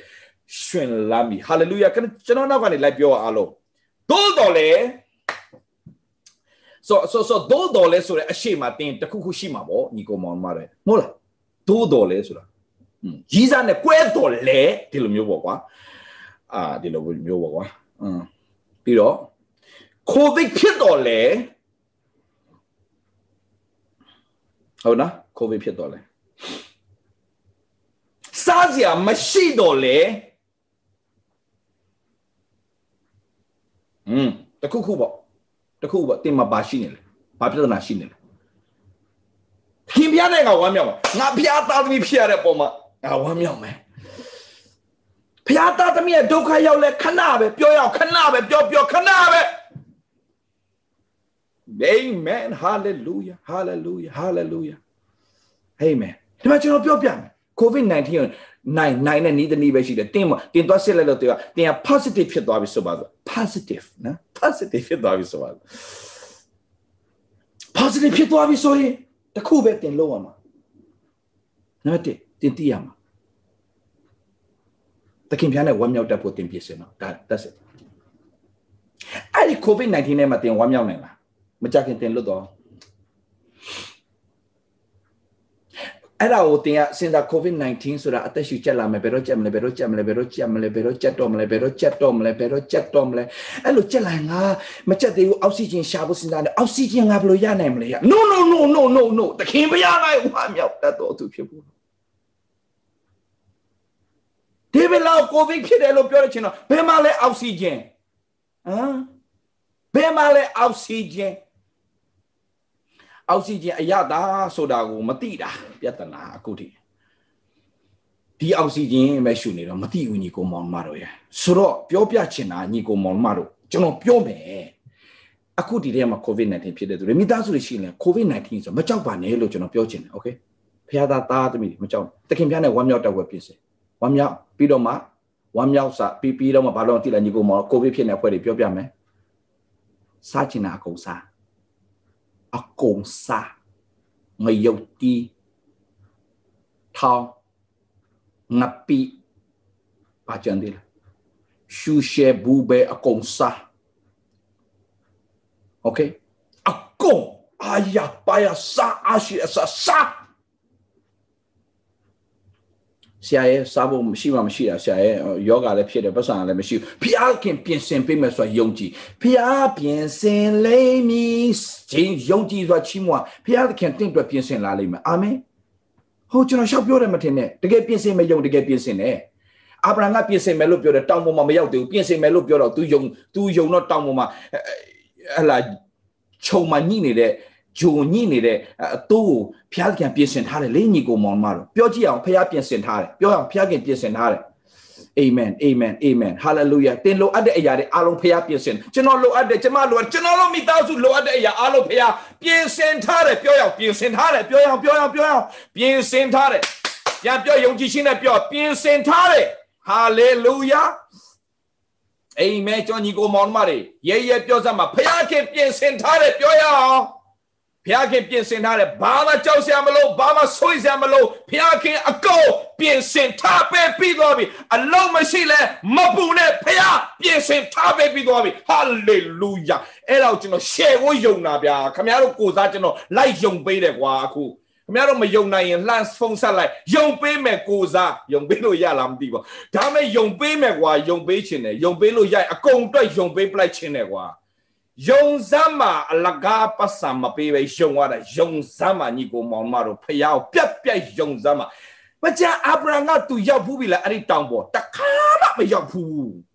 ရှင်လာမီဟာလေလုယာကျွန်တော်နောက်ကနေလိုက်ပြောအားလုံးသို့တော်လေဆိုဆိုဆိုသို့တော်လဲဆိုတဲ့အရှိမတင်တခုခုရှိမှာပေါ့ညီကောင်မောင်မတဲ့မဟုတ်လားသို့တော်လဲဆိုတာ ရီးစားနဲ့ကွဲတော်လဲဒီလိုမျိုးပေါ့ကွာအာဒီလိုမျိုးပေါ့ကွာอืมပြီးတော့ကိုဗစ်ဖြစ်တော်လဲဟုတ်နော်ကိုဗစ်ဖြစ်တော်လဲစားစရာမရှိတော်လဲอืมတခုခုပေါ့တခုပေါ့တင်မှာဘာရှိနေလဲဘာပြဿနာရှိနေလဲခင်ဗျားနဲ့ငါဝမ်းမြောက်ပါငါဖျားသားသမီးဖြစ်ရတဲ့ပုံမှာ ငါဝမ်းမြောက်မယ်ဖျားသားသမီးရဲ့ဒုက္ခရောက်လဲခဏပဲပြောရအောင်ခဏပဲပြောပြောခဏပဲ Amen hallelujah hallelujah hallelujah Amen ဒီမှာကျွန်တော်ပြောပြမယ် COVID-19 နိုင်နိုင်နဲ့နီးတနီးပဲရှိတယ်တင်းမတင်းသွားစစ်လိုက်လို့တင်းကတင်းက positive ဖြစ်သွားပြီဆိုပါဆို positive နော် positive ဖြစ်သွားပြီဆိုပါ positive ဖြစ်သွားပြီဆိုရင်တခုပဲတင်လို့ရမှာနံပါတ်1တင်သိရမှာတ ခင်ပြားနဲ့ဝမ်းမြောက်တတ်ဖို့တင်ပြစင်တော့ဒါ that's it အဲ့ဒီ covid-19 နဲ့မတင်ဝမ်းမြောက်နိုင်လားမကြခင်တင်လွတ်တော့အဲ့ဒါကိုတင်ကစဉ်းစား covid-19 ဆိုတာအသက်ရှူချက်လာမယ်ဘယ်တော့ချက်မလဲဘယ်တော့ချက်မလဲဘယ်တော့ချက်မလဲဘယ်တော့ချက်တော့မလဲဘယ်တော့ချက်တော့မလဲဘယ်တော့ချက်တော့မလဲအဲ့လိုချက်လိုက်ငါမချက်သေးဘူးအောက်ဆီဂျင်ရှာဖို့စဉ်းစားတယ်အောက်ဆီဂျင်ငါဘယ်လိုရနိုင်မလဲ no no no no no no တခင်ဘုရားငါ့ဝါမြောက်တတ်တော်သူဖြစ်ဖို့ ဒီဘလောက် covid ဖြစ်တယ်လို့ပြောရချင်တော့ဘယ်မှာလဲအောက်ဆီဂျင်ဟမ်ဘယ်မှာလဲအောက်ဆီဂျင်အောက်ဆီဂျင်အရသာဆိုတာကိုမသိတာပြဿနာအခုထိဒီအောက်ဆီဂျင်ပဲရှူနေတော့မသိဘူးညီကိုမောင်မတို့ရဆိုတော့ပြောပြချင်တာညီကိုမောင်မတို့ကျွန်တော်ပြောမယ်အခုဒီထဲမှာ COVID-19 ဖြစ်တဲ့သူတွေမိသားစုတွေရှိရင် COVID-19 ဆိုမကြောက်ပါနဲ့လို့ကျွန်တော်ပြောချင်တယ်โอเคဖခင်သားသားသမီးတွေမကြောက်တခင်ဖျားနဲ့ဝမ်းမြောက်တက်ဝက်ဖြစ်စေ ဝမ်းမြောက်ပြီးတော့မှဝမ်းမြောက်စာပြီးပြီးတော့မှဘာလို့တိလာညီကိုမောင် COVID ဖြစ်နေတဲ့အဖွဲ့တွေပြောပြမယ်စားချင်တာအကုန်စားအကုန်စားငရုတ်တီထောင်းငပီပါကြံတယ်ရှူရှဲဘူဘဲအကုန်စားโอเคအကုန်အာရပါရစားအရှိအစားစား ဆရာရဲ့စားဖို့မရှိမှမရှိတာဆရာရဲ့ယောဂလည်းဖြစ်တယ်ပတ်စံလည်းမရှိဘူးဖျားခင်ပြင်ဆင်ပေးမယ်ဆိုတာယုံကြည်ဖျားပြင်ဆင်လိမ့်မည်ခြင်းယုံကြည်စွာချီးမွမ်းဖျားခင်တင့်အတွက်ပြင်ဆင်လာလိမ့်မယ်အာမင်ဟိုကျွန်တော်ရှောက်ပြောတယ်မထင်နဲ့တကယ်ပြင်ဆင်မယုံတကယ်ပြင်ဆင်တယ်အာဗြဟံကပြင်ဆင်မယ်လို့ပြောတယ်တောင်ပေါ်မှာမရောက်သေးဘူးပြင်ဆင်မယ်လို့ပြောတော့ तू ယုံ तू ယုံတော့တောင်ပေါ်မှာဟလာခြုံမှညှိနေတဲ့ ဂျုံညှိနေတဲ့အတိုးကိုဘုရားခင်ပြင်ဆင်ထားတယ်လေညီကိုမောင်မတော်ပြောကြည့်အောင်ဘုရားပြင်ဆင်ထားတယ်ပြောအောင်ဘုရားခင်ပြင်ဆင်ထားတယ်အာမင်အာမင်အာမင်ဟာလေလုယာတင်လိုအပ်တဲ့အရာတွေအားလုံးဖခင်ပြင်ဆင်ကျွန်တော်လိုအပ်တယ်ကျွန်မလိုအပ်ကျွန်တော်တို့မိသားစုလိုအပ်တဲ့အရာအားလုံးဖခင်ပြင်ဆင်ထားတယ်ပြောရအောင်ပြင်ဆင်ထားတယ်ပြောရအောင်ပြောရအောင်ပြောရအောင်ပြင်ဆင်ထားတယ်ပြန်ပြောယုံကြည်ခြင်းနဲ့ပြောပြင်ဆင်ထားတယ်ဟာလေလုယာအာမင်ကျွန်ညီကိုမောင်မတွေရဲရဲပြောစမ်းမှာဖခင်ပြင်ဆင်ထားတယ်ပြောရအောင် ဘုရားခင်ပြင်ဆင်ထားတယ်ဘာမှကြောက်စရာမလိုဘာမှဆွေးစရာမလိုဘုရားခင်အကုန်ပြင်ဆင်ထားပေးပြီးသွားပြီအလုံးမရှိလဲမပူနဲ့ဘုရားပြင်ဆင်ထားပေးပြီးသွားပြီဟာလေလုယာအဲ့တော့ကျွန်တော်ရှယ်ကိုယုံတာဗျာခင်ဗျားတို့ကိုစားကျွန်တော်လိုက်ယုံပေးတယ်ကွာအခုခင်ဗျားတို့မယုံနိုင်ရင်လှမ်းဖုန်းဆက်လိုက်ယုံပေးမယ်ကိုစားယုံပေးလို့ရလားမသိပါဒါမဲ့ယုံပေးမယ်ကွာယုံပေးခြင်းတယ်ယုံပေးလို့ရအကုန်အတွက်ယုံပေးပလိုက်ခြင်းတယ်ကွာ ယုံစမ်းမှာအလကားပတ်စံမပေးပဲယုံရတာယုံစမ်းမှာညီကိုမောင်မတို့ဖျားပြက်ပြက်ယုံစမ်းမှာမကြအာဗြဟံကသူရောက်ဘူးပြီလားအဲ့ဒီတောင်ပေါ်တခါမှမရောက်ဘူး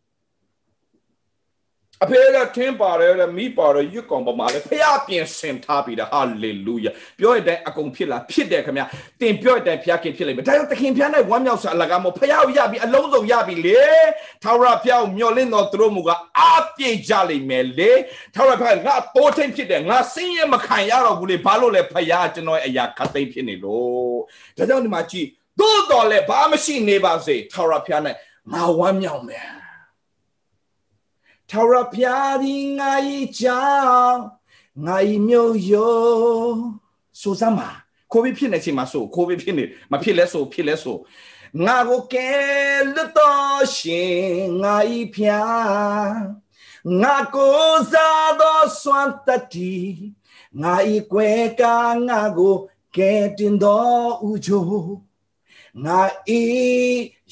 အဖေကထင်းပါတယ်လေမိပါတယ်ရွတ်ကောင်ပမာလေဖះပြင်ဆင်ထားပြီဟာလေလုယာပြောရတဲ့အကုန်ဖြစ်လာဖြစ်တယ်ခင်ဗျတင်ပြောရတဲ့ဖះခင်ဖြစ်လိမ့်မယ်ဒါကြောင့်သခင်ဖះနဲ့ဝမ်းမြောက်စွာအလကားမို့ဖះကိုရပြီအလုံးစုံရပြီလေထာဝရဖះကိုမျှော်လင့်တော်သူတို့မူကအပြည့်ကြလိမ့်မယ်လေထာဝရဖះငါတိုးထိန်ဖြစ်တယ်ငါစင်းရမခံရတော့ဘူးလေဘာလို့လဲဖះကျွန်တော်ရဲ့အရာခတ်သိမ်းဖြစ်နေလို့ဒါကြောင့်ဒီမှာကြည့်သို့တော်လည်းဘာမရှိနေပါစေထာဝရဘုရား၌ငါဝမ်းမြောက်မယ် ထာဝရဘုရားသည်ငါ၏ကြောင့်ငါ၏မြို့ရိုးဆိုစမ်းပါကိုဗစ်ဖြစ်နေချိန်မှာဆိုကိုဗစ်ဖြစ်နေမဖြစ်လဲဆိုဖြစ်လဲဆိုငါကိုကဲလွတ်တော်ရှင်ငါ၏ဖျားငါကိုစားသောစွမ်းတတိငါ၏ကွယ်ကာငါကိုကဲတင်တော်ဥချို ငါဤ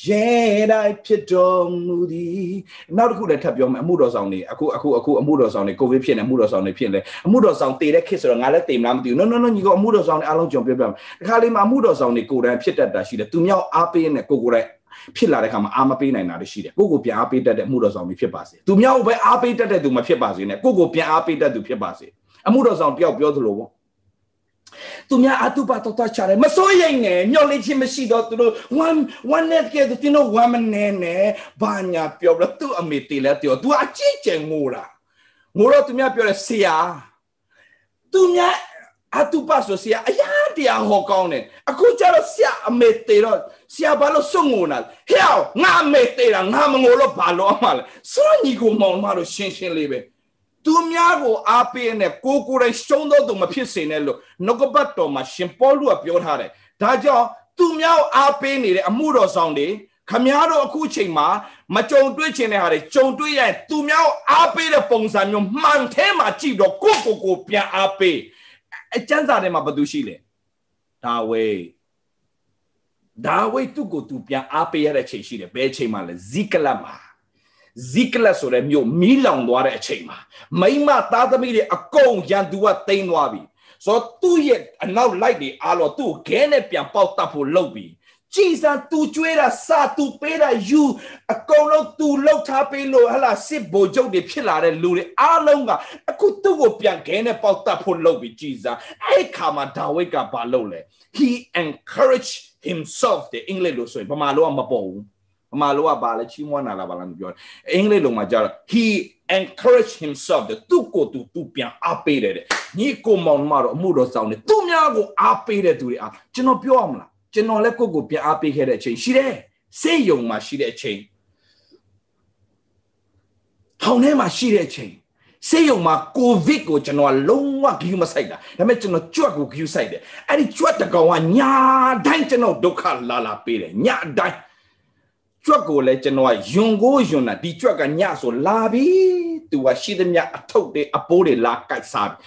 ရဲတိုင်းဖြစ်တော်မူသည်နောက်တစ်ခုလည်းထပ်ပြောမယ်အမှုတော်ဆောင်နေအခုအခုအခုအမှုတော်ဆောင်နေကိုဗစ်ဖြစ်နေအမှုတော်ဆောင်နေဖြစ်နေအမှုတော်ဆောင်တည်တဲ့ခေတ်ဆိုတော့ငါလည်းတည်မလားမသိဘူး no no no ညီကအမှုတော်ဆောင်နေအားလုံးကြုံပြောပြမယ်ဒီခါလေးမှာအမှုတော်ဆောင်နေကိုယ်တိုင်ဖြစ်တတ်တာရှိတယ်သူမြောက်အားပေးနေကိုကိုယ်တိုင်ဖြစ်လာတဲ့ခါမှာအားမပေးနိုင်တာတွေရှိတယ်ကိုကိုပြန်အားပေးတတ်တဲ့အမှုတော်ဆောင်တွေဖြစ်ပါစေသူမြောက်ပဲအားပေးတတ်တဲ့သူမဖြစ်ပါစေနဲ့ကိုကိုပြန်အားပေးတတ်သူဖြစ်ပါစေအမှုတော်ဆောင်တယောက်ပြောသလိုပေါ့ သူများအတုပတော်တော်ချတယ်မစိုးရိမ်နဲ့မျောလင့်ခြင်းမရှိတော့သူတို့ one one net ကသူတင်တော့ one မနေနဲ့ဘာညာပြောလို့သူအမေတေးလဲပြောသူအကြည့်ကျင်ငိုတာငိုတော့သူများပြောတယ်ဆရာသူများအတုပဆိုဆရာအရာတရားဟောကောင်းတယ်အခုကျတော့ဆရာအမေတေးတော့ဆရာဘာလို့စွန့်ငိုနာဟဲ့ငါအမေတေးတာငါမငိုလို့ဘာလို့အမှလဲစွန့်ညီကိုမောင်မတို့ရှင်းရှင်းလေးပဲ သူများကိုအားပေးနဲ့ကိုကိုယ်တိုင်ရှုံးတော့သူမဖြစ်စေနဲ့လို့နှုတ်ကပတ်တော်မှာရှင်ပေါလုကပြောထားတယ်ဒါကြောင့်သူများကိုအားပေးနေတဲ့အမှုတော်ဆောင်တွေခမည်းတော်အခုချိန်မှာမကြုံတွေ့ချင်တဲ့ဟာတွေကြုံတွေ့ရရင်သူများကိုအားပေးတဲ့ပုံစံမျိုးမှန်ထဲမှာကြည့်တော့ကိုကိုကိုပြန်အားပေးအကျမ်းစာထဲမှာဘာသူရှိလဲဒါဝေဒါဝေသူ့ကိုသူပြန်အားပေးရတဲ့ချိန်ရှိတယ်ဘယ်ချိန်မှာလဲဇိကလတ်မှာ ဇိကလတ်ဆိုတဲ့မြို့မီးလောင်သွားတဲ့အချိန်မှာမိမသားသမီးတွေအကုန်ရန်သူကတိမ်းသွားပြီဆိုတော့သူ့ရဲ့အနောက်လိုက်တွေအားလို့သူ့ခဲနဲ့ပြန်ပေါက်တတ်ဖို့လုပ်ပြီးကြည်စံသူကျွေးတာစာသူပေးတာယူအကုန်လုံးသူလှုပ်ထားပေးလို့ဟလာစစ်ဘိုလ်ချုပ်တွေဖြစ်လာတဲ့လူတွေအားလုံးကအခုသူ့ကိုပြန်ခဲနဲ့ပေါက်တတ်ဖို့လုပ်ပြီးကြည်စံအဲ့ခါမှာဒါဝိတ်ကဘာလုပ်လဲ he encouraged himself တဲ့အင်္ဂလိပ်လို့ဆိုရင်ဗမာလိုကမပေါ်ဘူး အမှလောကပါလဲချီးမွမ်းတာလားပါလားမပြောအင်္ဂလိပ်လိုမှာကြတော့ he encourage himself တဲ့သူ့ကိုသူသူပြန်အားပေးတယ်တဲ့ညီကိုမောင်မတော်အမှုတော်ဆောင်တယ်သူများကိုအားပေးတဲ့သူတွေအားကျွန်တော်ပြောရမလားကျွန်တော်လည်းကိုယ့်ကိုပြန်အားပေးခဲ့တဲ့အချိန်ရှိတယ်စေယုံမှာရှိတဲ့အချိန်ထောင်ထဲမှာရှိတဲ့အချိန်စေယုံမှာကိုဗစ်ကိုကျွန်တော်လုံးဝဂယူမဆိုင်တာဒါပေမဲ့ကျွန်တော်ကြွက်ကိုဂယူဆိုင်တယ်အဲ့ဒီကြွက်တကောင်ကညာတိုင်းကျွန်တော်ဒုက္ခလာလာပေးတယ်ညာတိုင်း ကြွက်ကိုလည်းကျွန်တော်ကယွန်ကိုယွန်တာဒီကြွက်ကညဆိုလာပြီသူကရှိသမျှအထုပ်တွေအပိုးတွေလာကိုက်စားပြီ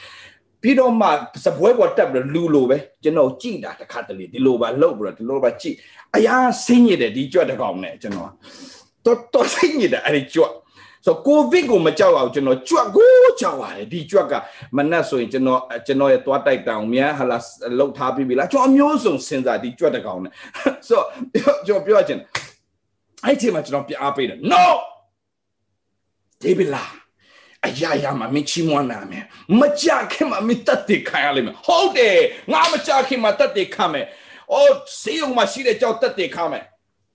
ပြီးတော့မှစပွဲပေါ်တက်ပြီးလူလိုပဲကျွန်တော်ကြည်တာတစ်ခါတလေဒီလိုပါလှုပ်ပြီးတော့ဒီလိုပါကြည်အရာဆင်းရတဲ့ဒီကြွက်တစ်ကောင်နဲ့ကျွန်တော်တော်တော်ဆင်းရတဲ့အဲ့ဒီကြွက်ဆိုကိုဗစ်ကိုမကြောက်အောင်ကျွန်တော်ကြွက်ကိုကြောက်ရတယ်ဒီကြွက်ကမနှက်ဆိုရင်ကျွန်တော်ကျွန်တော်ရဲ့သွားတိုက်တောင်မြန်ဟလာလှုပ်ထားပြီးပြီလားကျွန်တော်အမျိုးစုံစဉ်းစားဒီကြွက်တစ်ကောင်နဲ့ဆိုကျွန်တော်ပြောချင် အဲ့ဒီမှာကျွန်တော်ပြအားပေးတယ် no ဒေးဗလာအရာရာမှာမင်းချီးမွမ်းနာမယ်မကြခင်မှာမင်းတတ်တယ်ခံရလိမ့်မယ်ဟုတ်တယ်ငါမကြခင်မှာတတ်တယ်ခံမယ်အော်စေယုံမှာရှိတဲ့ကြောက်တတ်တယ်ခံမယ်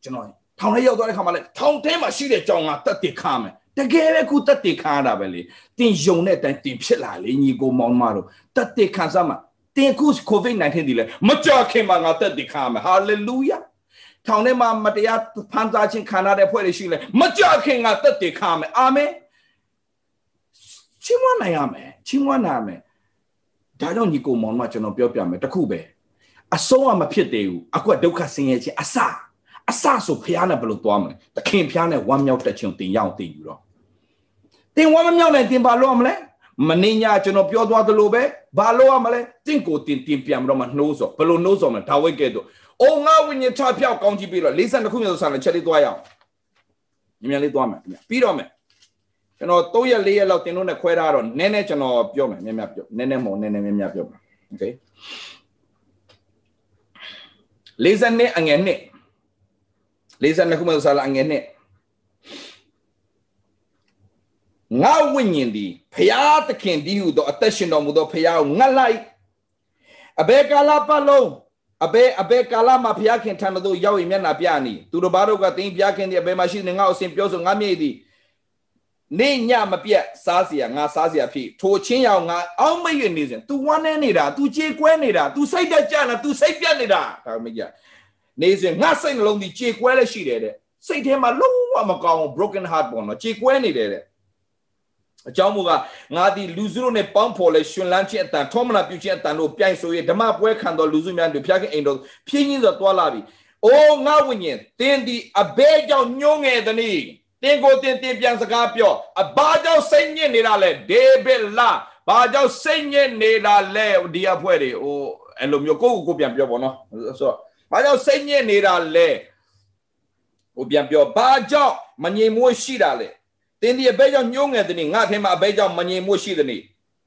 ကျွန်တော်ထောင်ထဲရောက်သွားတဲ့ခါမှာလဲထောင်ထဲမှာရှိတဲ့ကြောင်ကတတ်တယ်ခံမယ်တကယ်ပဲခုတတ်တယ်ခံရတာပဲလေတင်ယုံတဲ့အတိုင်းတင်ဖြစ်လာလေညီကိုမောင်မတို့တတ်တယ်ခံစားမှာတင်ခု covid-19 ဒီလေမကြခင်မှာငါတတ်တယ်ခံမယ် hallelujah ထောင်ထဲမှာမတရားဖန်ဆာခြင်းခံရတဲ့ဖွဲ့တွေရှိလဲမကြခင်ကတက်တည်ခါမယ်အာမင်ချီးမွမ်းနိုင်ရမယ်ချီးမွမ်းနိုင်ရမယ်ဒါကြောင့်ညီကိုမောင်ကကျွန်တော်ပြောပြမယ်တခုပဲအဆုံးအမဖြစ်သေးဘူးအခုကဒုက္ခဆင်းရဲခြင်းအစအစဆိုဖះနဲ့ဘယ်လိုသွားမလဲတခင်ဖះနဲ့ဝမ်းမြောက်တက်ခြင်းတင်ရအောင်တင်ယူတော့တင်ဝမ်းမမြောက်နိုင်တင်ပါလို့ရမလဲမင်းညာကျွန်တော်ပြောသွားသလိုပဲဘာလို့ရမလဲတင့်ကိုတင်တင်ပြန်ပြီးတော့မှနှိုးစောဘယ်လိုနှိုးစောမလဲဒါဝိတ်ကဲ့သို့ အိုငါဝိညာဉ်ချဖြောက်ကောင်းကြည့်ပြီးတော့52ခုမြေဆိုဆန်လည်းချက်လေးသွားရအောင်ညမြန်လေးသွားမယ်ပြီးတော့မယ်ကျွန်တော်3ရက်4ရက်လောက်တင်လို့နဲ့ခွဲထားတော့နည်းနည်းကျွန်တော်ပြောမယ်မြန်မြန်ပြောနည်းနည်းမဟုတ်နည်းနည်းမြန်မြန်ပြောမယ်โอเค52အငယ်နှစ်52ခုမြေဆိုဆန်အငယ်နှစ်ငါဝိညာဉ်ဒီဖရာသခင်ဒီဟုသောအသက်ရှင်တော်မူသောဖရာကိုငတ်လိုက်အဘေကာလပတ်လုံး အဘဲအဘဲကာလမှာဘုရားခင်ထံသို့ရောက်ရင်မျက်နှာပြနီသူတို့ဘာတို့ကတင်းဘုရားခင်ဒီအဘဲမှာရှိနေငါ့အစဉ်ပြောဆိုငါမြေ့သည်နေညမပြတ်စားเสียငါစားเสียဖြစ်ထိုချင်းရောင်ငါအောက်မရွနေစဉ် तू ဝမ်းနေနေတာ तू ကြေကွဲနေတာ तू စိတ်တက်ကြနေတာ तू စိတ်ပြတ်နေတာဒါမကြီး နေစဉ်ငါစိတ်နှလုံးဒီကြေကွဲလည်းရှိတယ်တဲ့စိတ်ထဲမှာလုံးဝမကောင်း broken heart ပေါ့နော်ကြေကွဲနေတယ်တဲ့ အကြောင်းမူကငါဒီလူစုတို့နဲ့ပေါင်းဖော်လဲရှင်လန်းခြင်းအတန်ထောမနာပြုခြင်းအတန်တို့ပြိုင်ဆိုရဓမ္မပွဲခံတော်လူစုများတို့ဖျားခင်အိမ်တော်ဖြင်းချင်းစွာတွာလာပြီ။အိုးငါဝိညာဉ်တင်းဒီအဘဲကြောင့်ညှိုးငယ်သည်နီတင်းကိုတင်းတင်းပြန်စကားပြောအဘာကြောင့်စိတ်ညစ်နေတာလဲဒေးဗစ်လာဘာကြောင့်စိတ်ညစ်နေတာလဲဒီအဖွဲတွေဟိုအဲ့လိုမျိုးကိုယ့်ကိုကိုပြန်ပြောပေါ့နော်ဆိုတော့ဘာကြောင့်စိတ်ညစ်နေတာလဲဟိုပြန်ပြောဘာကြောင့်မငြိမ်မွေးရှိတာလဲ တင်းဒီအဘဲကြောင့်ညှိုးငယ်သည်ငါထဲမှာအဘဲကြောင့်မငြိမ်မွေးရှိသည်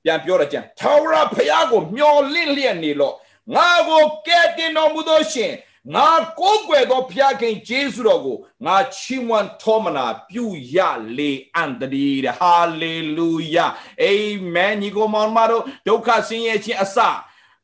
ပြန်ပြောရကြံထာဝရဘုရားကိုမျော်လင့်လျက်နေလို့ငါကိုကဲတင်တော်မူသောရှင်ငါကိုးကွယ်သောဘုရားခင်ဂျေစုတော်ကိုငါချီးမွမ်းထောမနာပြုရလေအန်တဒီဟာလေလုယာအာမင်ညီကိုမောင်မတို့ဒုက္ခဆင်းရဲခြင်းအစ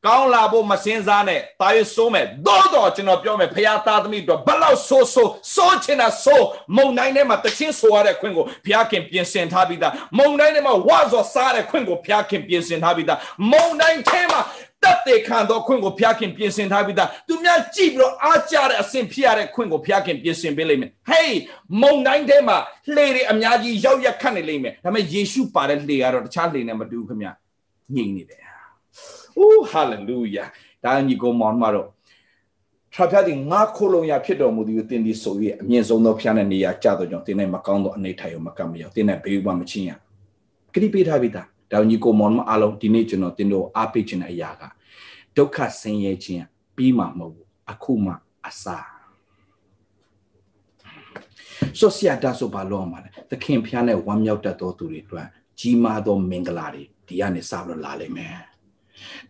ကောင်းလာဖို့မစင်စားနဲ့တာရွဆိုးမယ်သို့တော့ကျွန်တော်ပြောမယ်ဖခင်သားသမီးတို့ဘလောက်ဆိုးဆိုးစိုးချင်တာဆိုးမုံတိုင်းထဲမှာတချင်းဆိုရတဲ့ခွင့်ကိုဖခင်ပြင်ဆင်ထားပြီးသားမုံတိုင်းထဲမှာဝါဇော်စားတဲ့ခွင့်ကိုဖခင်ပြင်ဆင်ထားပြီးသားမုံတိုင်းထဲမှာတက်တဲ့ခံသောခွင့်ကိုဖျားခင်ပြင်ဆင်ထားပြီးသားသူများကြည့်ပြီးတော့အားကြတဲ့အဆင့်ဖြစ်ရတဲ့ခွင့်ကိုဖျားခင်ပြင်ဆင်ပေးလိမ့်မယ်ဟေးမုံတိုင်းထဲမှာလှေတွေအများကြီးရောက်ရက်ခတ်နေလိမ့်မယ်ဒါပေမဲ့ယေရှုပါတဲ့လှေကတော့တခြားလှေနဲ့မတူဘူးခင်ဗျငြိမ်နေတယ်။ အိုးဟာလေလုယာဒါညီကိုမောင်မတော်ထပ်ဖျားဒီငါခိုးလုံးရဖြစ်တော်မူသည်ကိုသင်ဒီဆို၍အမြင့်ဆုံးသောဖျားတဲ့နေရာကြတော့ကြောင့်သင်နဲ့မကောင်းသောအနေထိုင်ရောမကမရောသင်နဲ့ဘေးဥပမချင်းရခရီးပေးထားပြီးသားဒါညီကိုမောင်မအားလုံးဒီနေ့ကျွန်တော်သင်တို့အားပေးခြင်းတဲ့အရာကဒုက္ခဆင်းရဲခြင်းပြီးမှမဟုတ်ဘူးအခုမှအစားဆိုဆရာဒါဆိုဘာလို့မှာလဲသခင်ဖျားနဲ့ဝမ်းမြောက်တတ်သောသူတွေအတွက်ကြီးမားသောမင်္ဂလာတွေဒီကနေစပြီးလာလိမ့်မယ်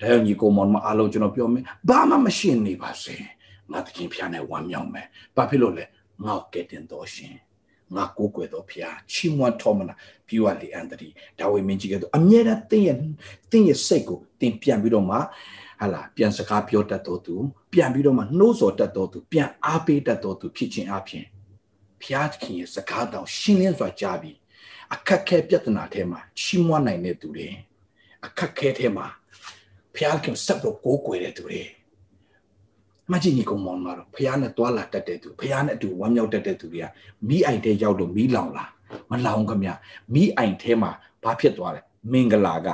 ဒါကြောင့်ညီကိုမောင်မအားလုံးကျွန်တော်ပြောမယ်ဘာမှမရှင်းနေပါစေငါသခင်ဖျားနဲ့ဝမ်းမြောက်မယ်ဘာဖြစ်လို့လဲငါ့ကိုကဲတင်တော်ရှင်ငါကိုးကွယ်တော်ဖျားချီးမွမ်းတော်မနာပြီးွားလေအန်တရီဒါဝိမင်းကြီးကတော့အမြဲတမ်းတင်းရဲ့တင်းရဲ့စိတ်ကိုတင်းပြန်ပြီးတော့မှဟာလာပြန်စကားပြောတတ်တော်သူပြန်ပြီးတော့မှနှိုးဆော်တတ်တော်သူပြန်အားပေးတတ်တော်သူဖြစ်ခြင်းအပြင်ဖျားသခင်ရဲ့စကားတောင်ရှင်းလင်းစွာကြားပြီးအခက်ခဲပြဿနာထဲမှာချီးမွမ်းနိုင်တဲ့သူတွေအခက်ခဲထဲမှာ ဖျားခင်ဆက်တော့ကိုးကွယ်တဲ့သူတွေမကြီးညီကောင်မောင်မတော်ဖျားနဲ့တွာလာတတ်တဲ့သူဖျားနဲ့အတူဝမ်းမြောက်တတ်တဲ့သူတွေကမိအိုင်ထဲရောက်လို့မိလောင်လာမလောင်ခမမိအိုင်ထဲမှာဘာဖြစ်သွားလဲမင်္ဂလာက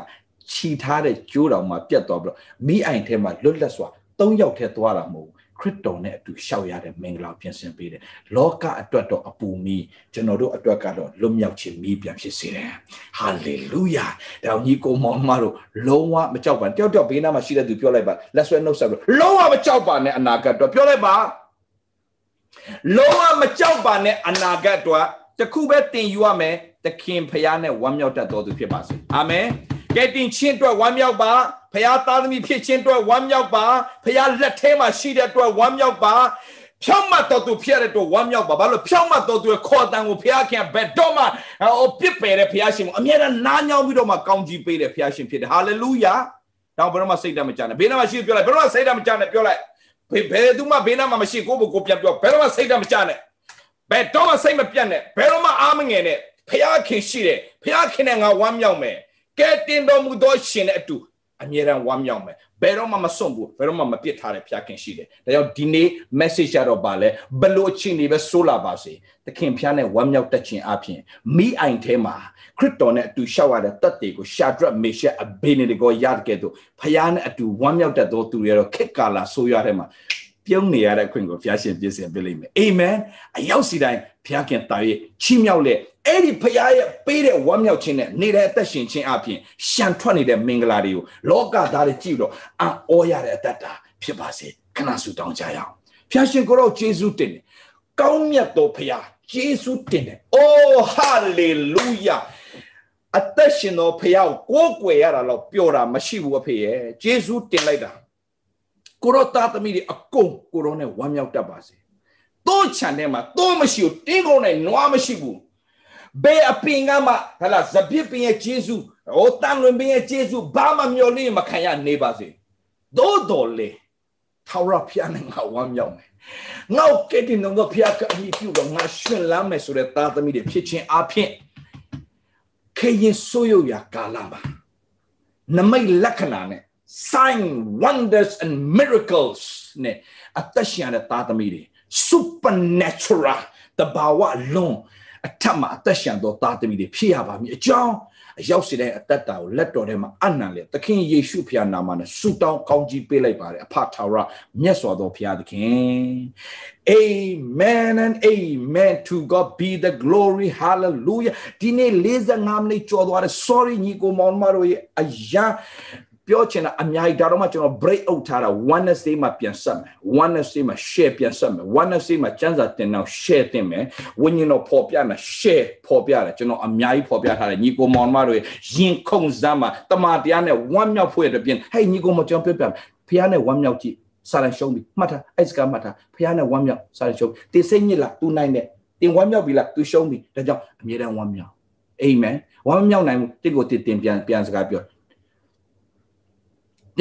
ခြီထားတဲ့ကျိုးတော်မှာပြတ်သွားပြီးတော့မိအိုင်ထဲမှာလွတ်လပ်စွာ၃ယောက်ထဲသွားတာမဟုတ် ခရစ်တော်နဲ့အတူရှောက်ရတဲ့မင်္ဂလာပြင်ဆင်ပေးတယ်လောကအတွက်တော့အပူမီကျွန်တော်တို့အတွက်ကတော့လွတ်မြောက်ခြင်းမီးပြန်ဖြစ်စေတယ်ဟာလေလုယာဒါညီကိုမောင်မတို့လုံးဝမကြောက်ပါတယောက်တယောက်ဘေးနားမှာရှိတဲ့သူပြောလိုက်ပါလက်ဆွဲနှုတ်ဆက်ပြီးလုံးဝမကြောက်ပါနဲ့အနာဂတ်တော့ပြောလိုက်ပါလုံးဝမကြောက်ပါနဲ့အနာဂတ်တော့တခုပဲတင်ယူရမယ်သခင်ဖခင်နဲ့ဝမ်းမြောက်တတ်တော်သူဖြစ်ပါစေအာမင် ကဲတင်ချင်းအတွက်ဝမ်းမြောက်ပါဖခင်သားသမီးဖြစ်ခြင်းအတွက်ဝမ်းမြောက်ပါဖခင်လက်ထဲမှာရှိတဲ့အတွက်ဝမ်းမြောက်ပါဖြောင်းမတော်သူဖြစ်ရတဲ့အတွက်ဝမ်းမြောက်ပါဘာလို့ဖြောင်းမတော်သူရဲ့ခေါ်တန်ကိုဖခင်ခင်ဘယ်တော့မှဟိုပြစ်ပယ်တဲ့ဖခင်ရှင်ကိုအမြဲတမ်းနားညောင်းပြီးတော့မှကောင်းကြီးပေးတဲ့ဖခင်ရှင်ဖြစ်တယ်ဟာလေလုယာတော့ဘယ်တော့မှစိတ်တမကြနဲ့ဘေးနားမှာရှိပြောလိုက်ဘယ်တော့မှစိတ်တမကြနဲ့ပြောလိုက်ဘယ်ဘယ်သူမှဘေးနားမှာမရှိကိုယ့်ဘကိုပြန်ပြောဘယ်တော့မှစိတ်တမကြနဲ့ဘယ်တော့မှစိတ်မပြတ်နဲ့ဘယ်တော့မှအားမငယ်နဲ့ဖခင်ခင်ရှိတယ်ဖခင်ခင်နဲ့ငါဝမ်းမြောက်မယ် ကဲတင်တော်မူသောရှင်နဲ့အတူအမြဲတမ်းဝမ်းမြောက်မယ်ဘယ်တော့မှမစွန့်ဘူးဘယ်တော့မှမပစ်ထားတဲ့ဖခင်ရှိတယ်ဒါကြောင့်ဒီနေ့ message ရတော့ပါလဲဘလို့အချင်းတွေပဲဆိုးလာပါစေသခင်ဖျားနဲ့ဝမ်းမြောက်တတ်ခြင်းအပြင်မိအိုင်ထဲမှာခရစ်တော်နဲ့အတူရှောက်ရတဲ့တတ်တွေကိုရှာဒရက်မေရှက်အဘေနေတကောရတဲ့ကဲ့သို့ဖျားနဲ့အတူဝမ်းမြောက်တတ်သောသူတွေရောခက်ကာလာဆိုးရတဲ့မှာပြုံးနေရတဲ့အခွင့်ကိုဘုရားရှင်ပြည့်စုံပေးလိမ့်မယ်အာမင်အရောက်စီတိုင်း ဘုရားခင်တာ၍ချီးမြှောက်လက်အဲ့ဒီဖခင်ရဲ့ပေးတဲ့ဝမ်းမြောက်ခြင်းနဲ့နေတဲ့အသက်ရှင်ခြင်းအပြင်ရှံထွက်နေတဲ့မင်္ဂလာတွေကိုလောကသားတွေကြည့်တော့အံ့ဩရတဲ့အတ္တဖြစ်ပါစေခဏဆုတောင်းကြရအောင်ဖျာရှင်ကိုတော့ယေရှုတင်တယ်ကောင်းမြတ်သောဖခင်ယေရှုတင်တယ်အိုးဟာလေလုယာအသက်ရှင်သောဖခင်ကိုကိုးကွယ်ရတာတော့ပျော်တာမရှိဘူးအဖေရဲ့ယေရှုတင်လိုက်တာကိုရောသားသမီးတွေအကုန်ကိုရောနဲ့ဝမ်းမြောက်တတ်ပါစေ တိုးချန်ထဲမှာတိုးမရှိဘူးတင်းကုန်နဲ့နွားမရှိဘူးဘယ်အပင်ကမှဟလာဇပစ်ပင်ရဲ့ဂျေစုဟိုတန်လွင်ပင်ရဲ့ဂျေစုဘာမှမျော်လင့်မခံရနေပါစေသို့တော်လေထာဝရဘုရားနဲ့ငါဝမ်းမြောက်မယ်ငါ့ကဲ့တင်တော့ဘုရားကအမိပြုတော့ငါရှင်လမ်းမယ်ဆိုတဲ့သားသမီးတွေဖြစ်ခြင်းအပြင်ခေရင်ဆိုးရရာကာလမှာနမိတ်လက္ခဏာနဲ့ sign wonders and miracles နဲ့အသက်ရှင်တဲ့သားသမီးတွေ supernatural တဘာဝလုံးအထက်မှာအသက်ရှင်သောသားသမီးတွေဖြစ်ရပါမည်အကြောင်းအရောက်စီတဲ့အသက်တာကိုလက်တော်ထဲမှာအနံလေသခင်ယေရှုဖခင်နာမနဲ့ဆုတောင်းကောင်းကြီးပေးလိုက်ပါတယ်အဖထာဝရမြတ်စွာသောဖခင်သခင် Amen and amen to God be the glory hallelujah ဒီနေ့45မိနစ်ကျော်သွားတယ် sorry ညီကိုမောင်မတို့ရဲ့အရာ ပြောချင်တာအများကြီးဒါတော့မှကျွန်တော် break out ထားတာ Wednesday မှာပြန်ဆက်မယ် Wednesday မှာ share ပြန်ဆက်မယ် Wednesday မှာစံစာတင်တော့ share တင်မယ်ဝိညာဉ်တော်ပေါ်ပြမယ် share ပေါ်ပြတယ်ကျွန်တော်အများကြီးပေါ်ပြထားတယ်ညီကိုမောင်မတို့ရဲ့ရင်ခုန်စမ်းမှာတမန်တရားနဲ့ဝမ်းမြောက်ဖွယ်တဲ့ပြင်ဟဲ့ညီကိုမောင်ကျွန်တော်ပြောပြမယ်ဖះနဲ့ဝမ်းမြောက်ကြည့်စာရန်ရှုံးပြီမှတ်ထားအဲ့စကားမှတ်ထားဖះနဲ့ဝမ်းမြောက်စာရန်ရှုံးတင်စိတ်ညစ်လားသူနိုင်တဲ့တင်ဝမ်းမြောက်ပြီလားသူရှုံးပြီဒါကြောင့်အမြဲတမ်းဝမ်းမြောက်အာမင်ဝမ်းမြောက်နိုင်မှုတင့်ကိုတင်ပြန်ပြန်စကားပြောတ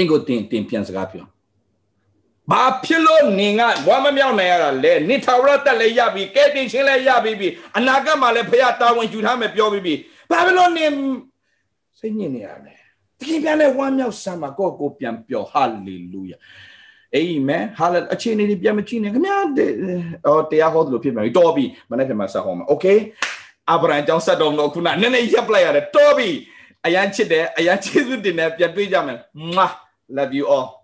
င်ကိုတင်တင်ပြန်စကားပြောဘာဖြစ်လို့နင်ကဝမ်းမမြောက်နိုင်ရတာလဲနိထာဝရတက်လည်းရပြီကဲတင်ချင်းလည်းရပြီပြီအနာဂတ်မှာလည်းဖခင်တာဝန်ယူထားမယ်ပြောပြီးပြီဘာဖြစ်လို့နင်စိတ်ညစ်နေရလဲသခင်ပြန်လဲဝမ်းမြောက်စမ်းပါကိုယ့်ကိုပြန်ပြောဟာလေလုယာအာမင်ဟာလေအခြေအနေတွေပြန်မကြည့်နဲ့ခင်ဗျာအော်တရားဟောသလိုဖြစ်မယ်တော်ပြီမနေ့ကမှဆက်ဟောမှာโอเคအာဗြဟံကြောင့်ဆက်တော်မလို့ခုနနည်းနည်းရပ်လိုက်ရတယ်တော်ပြီအရန်ချစ်တယ်အရန်ချစ်သူတင်တယ်ပြန်တွေ့ကြမယ် love you all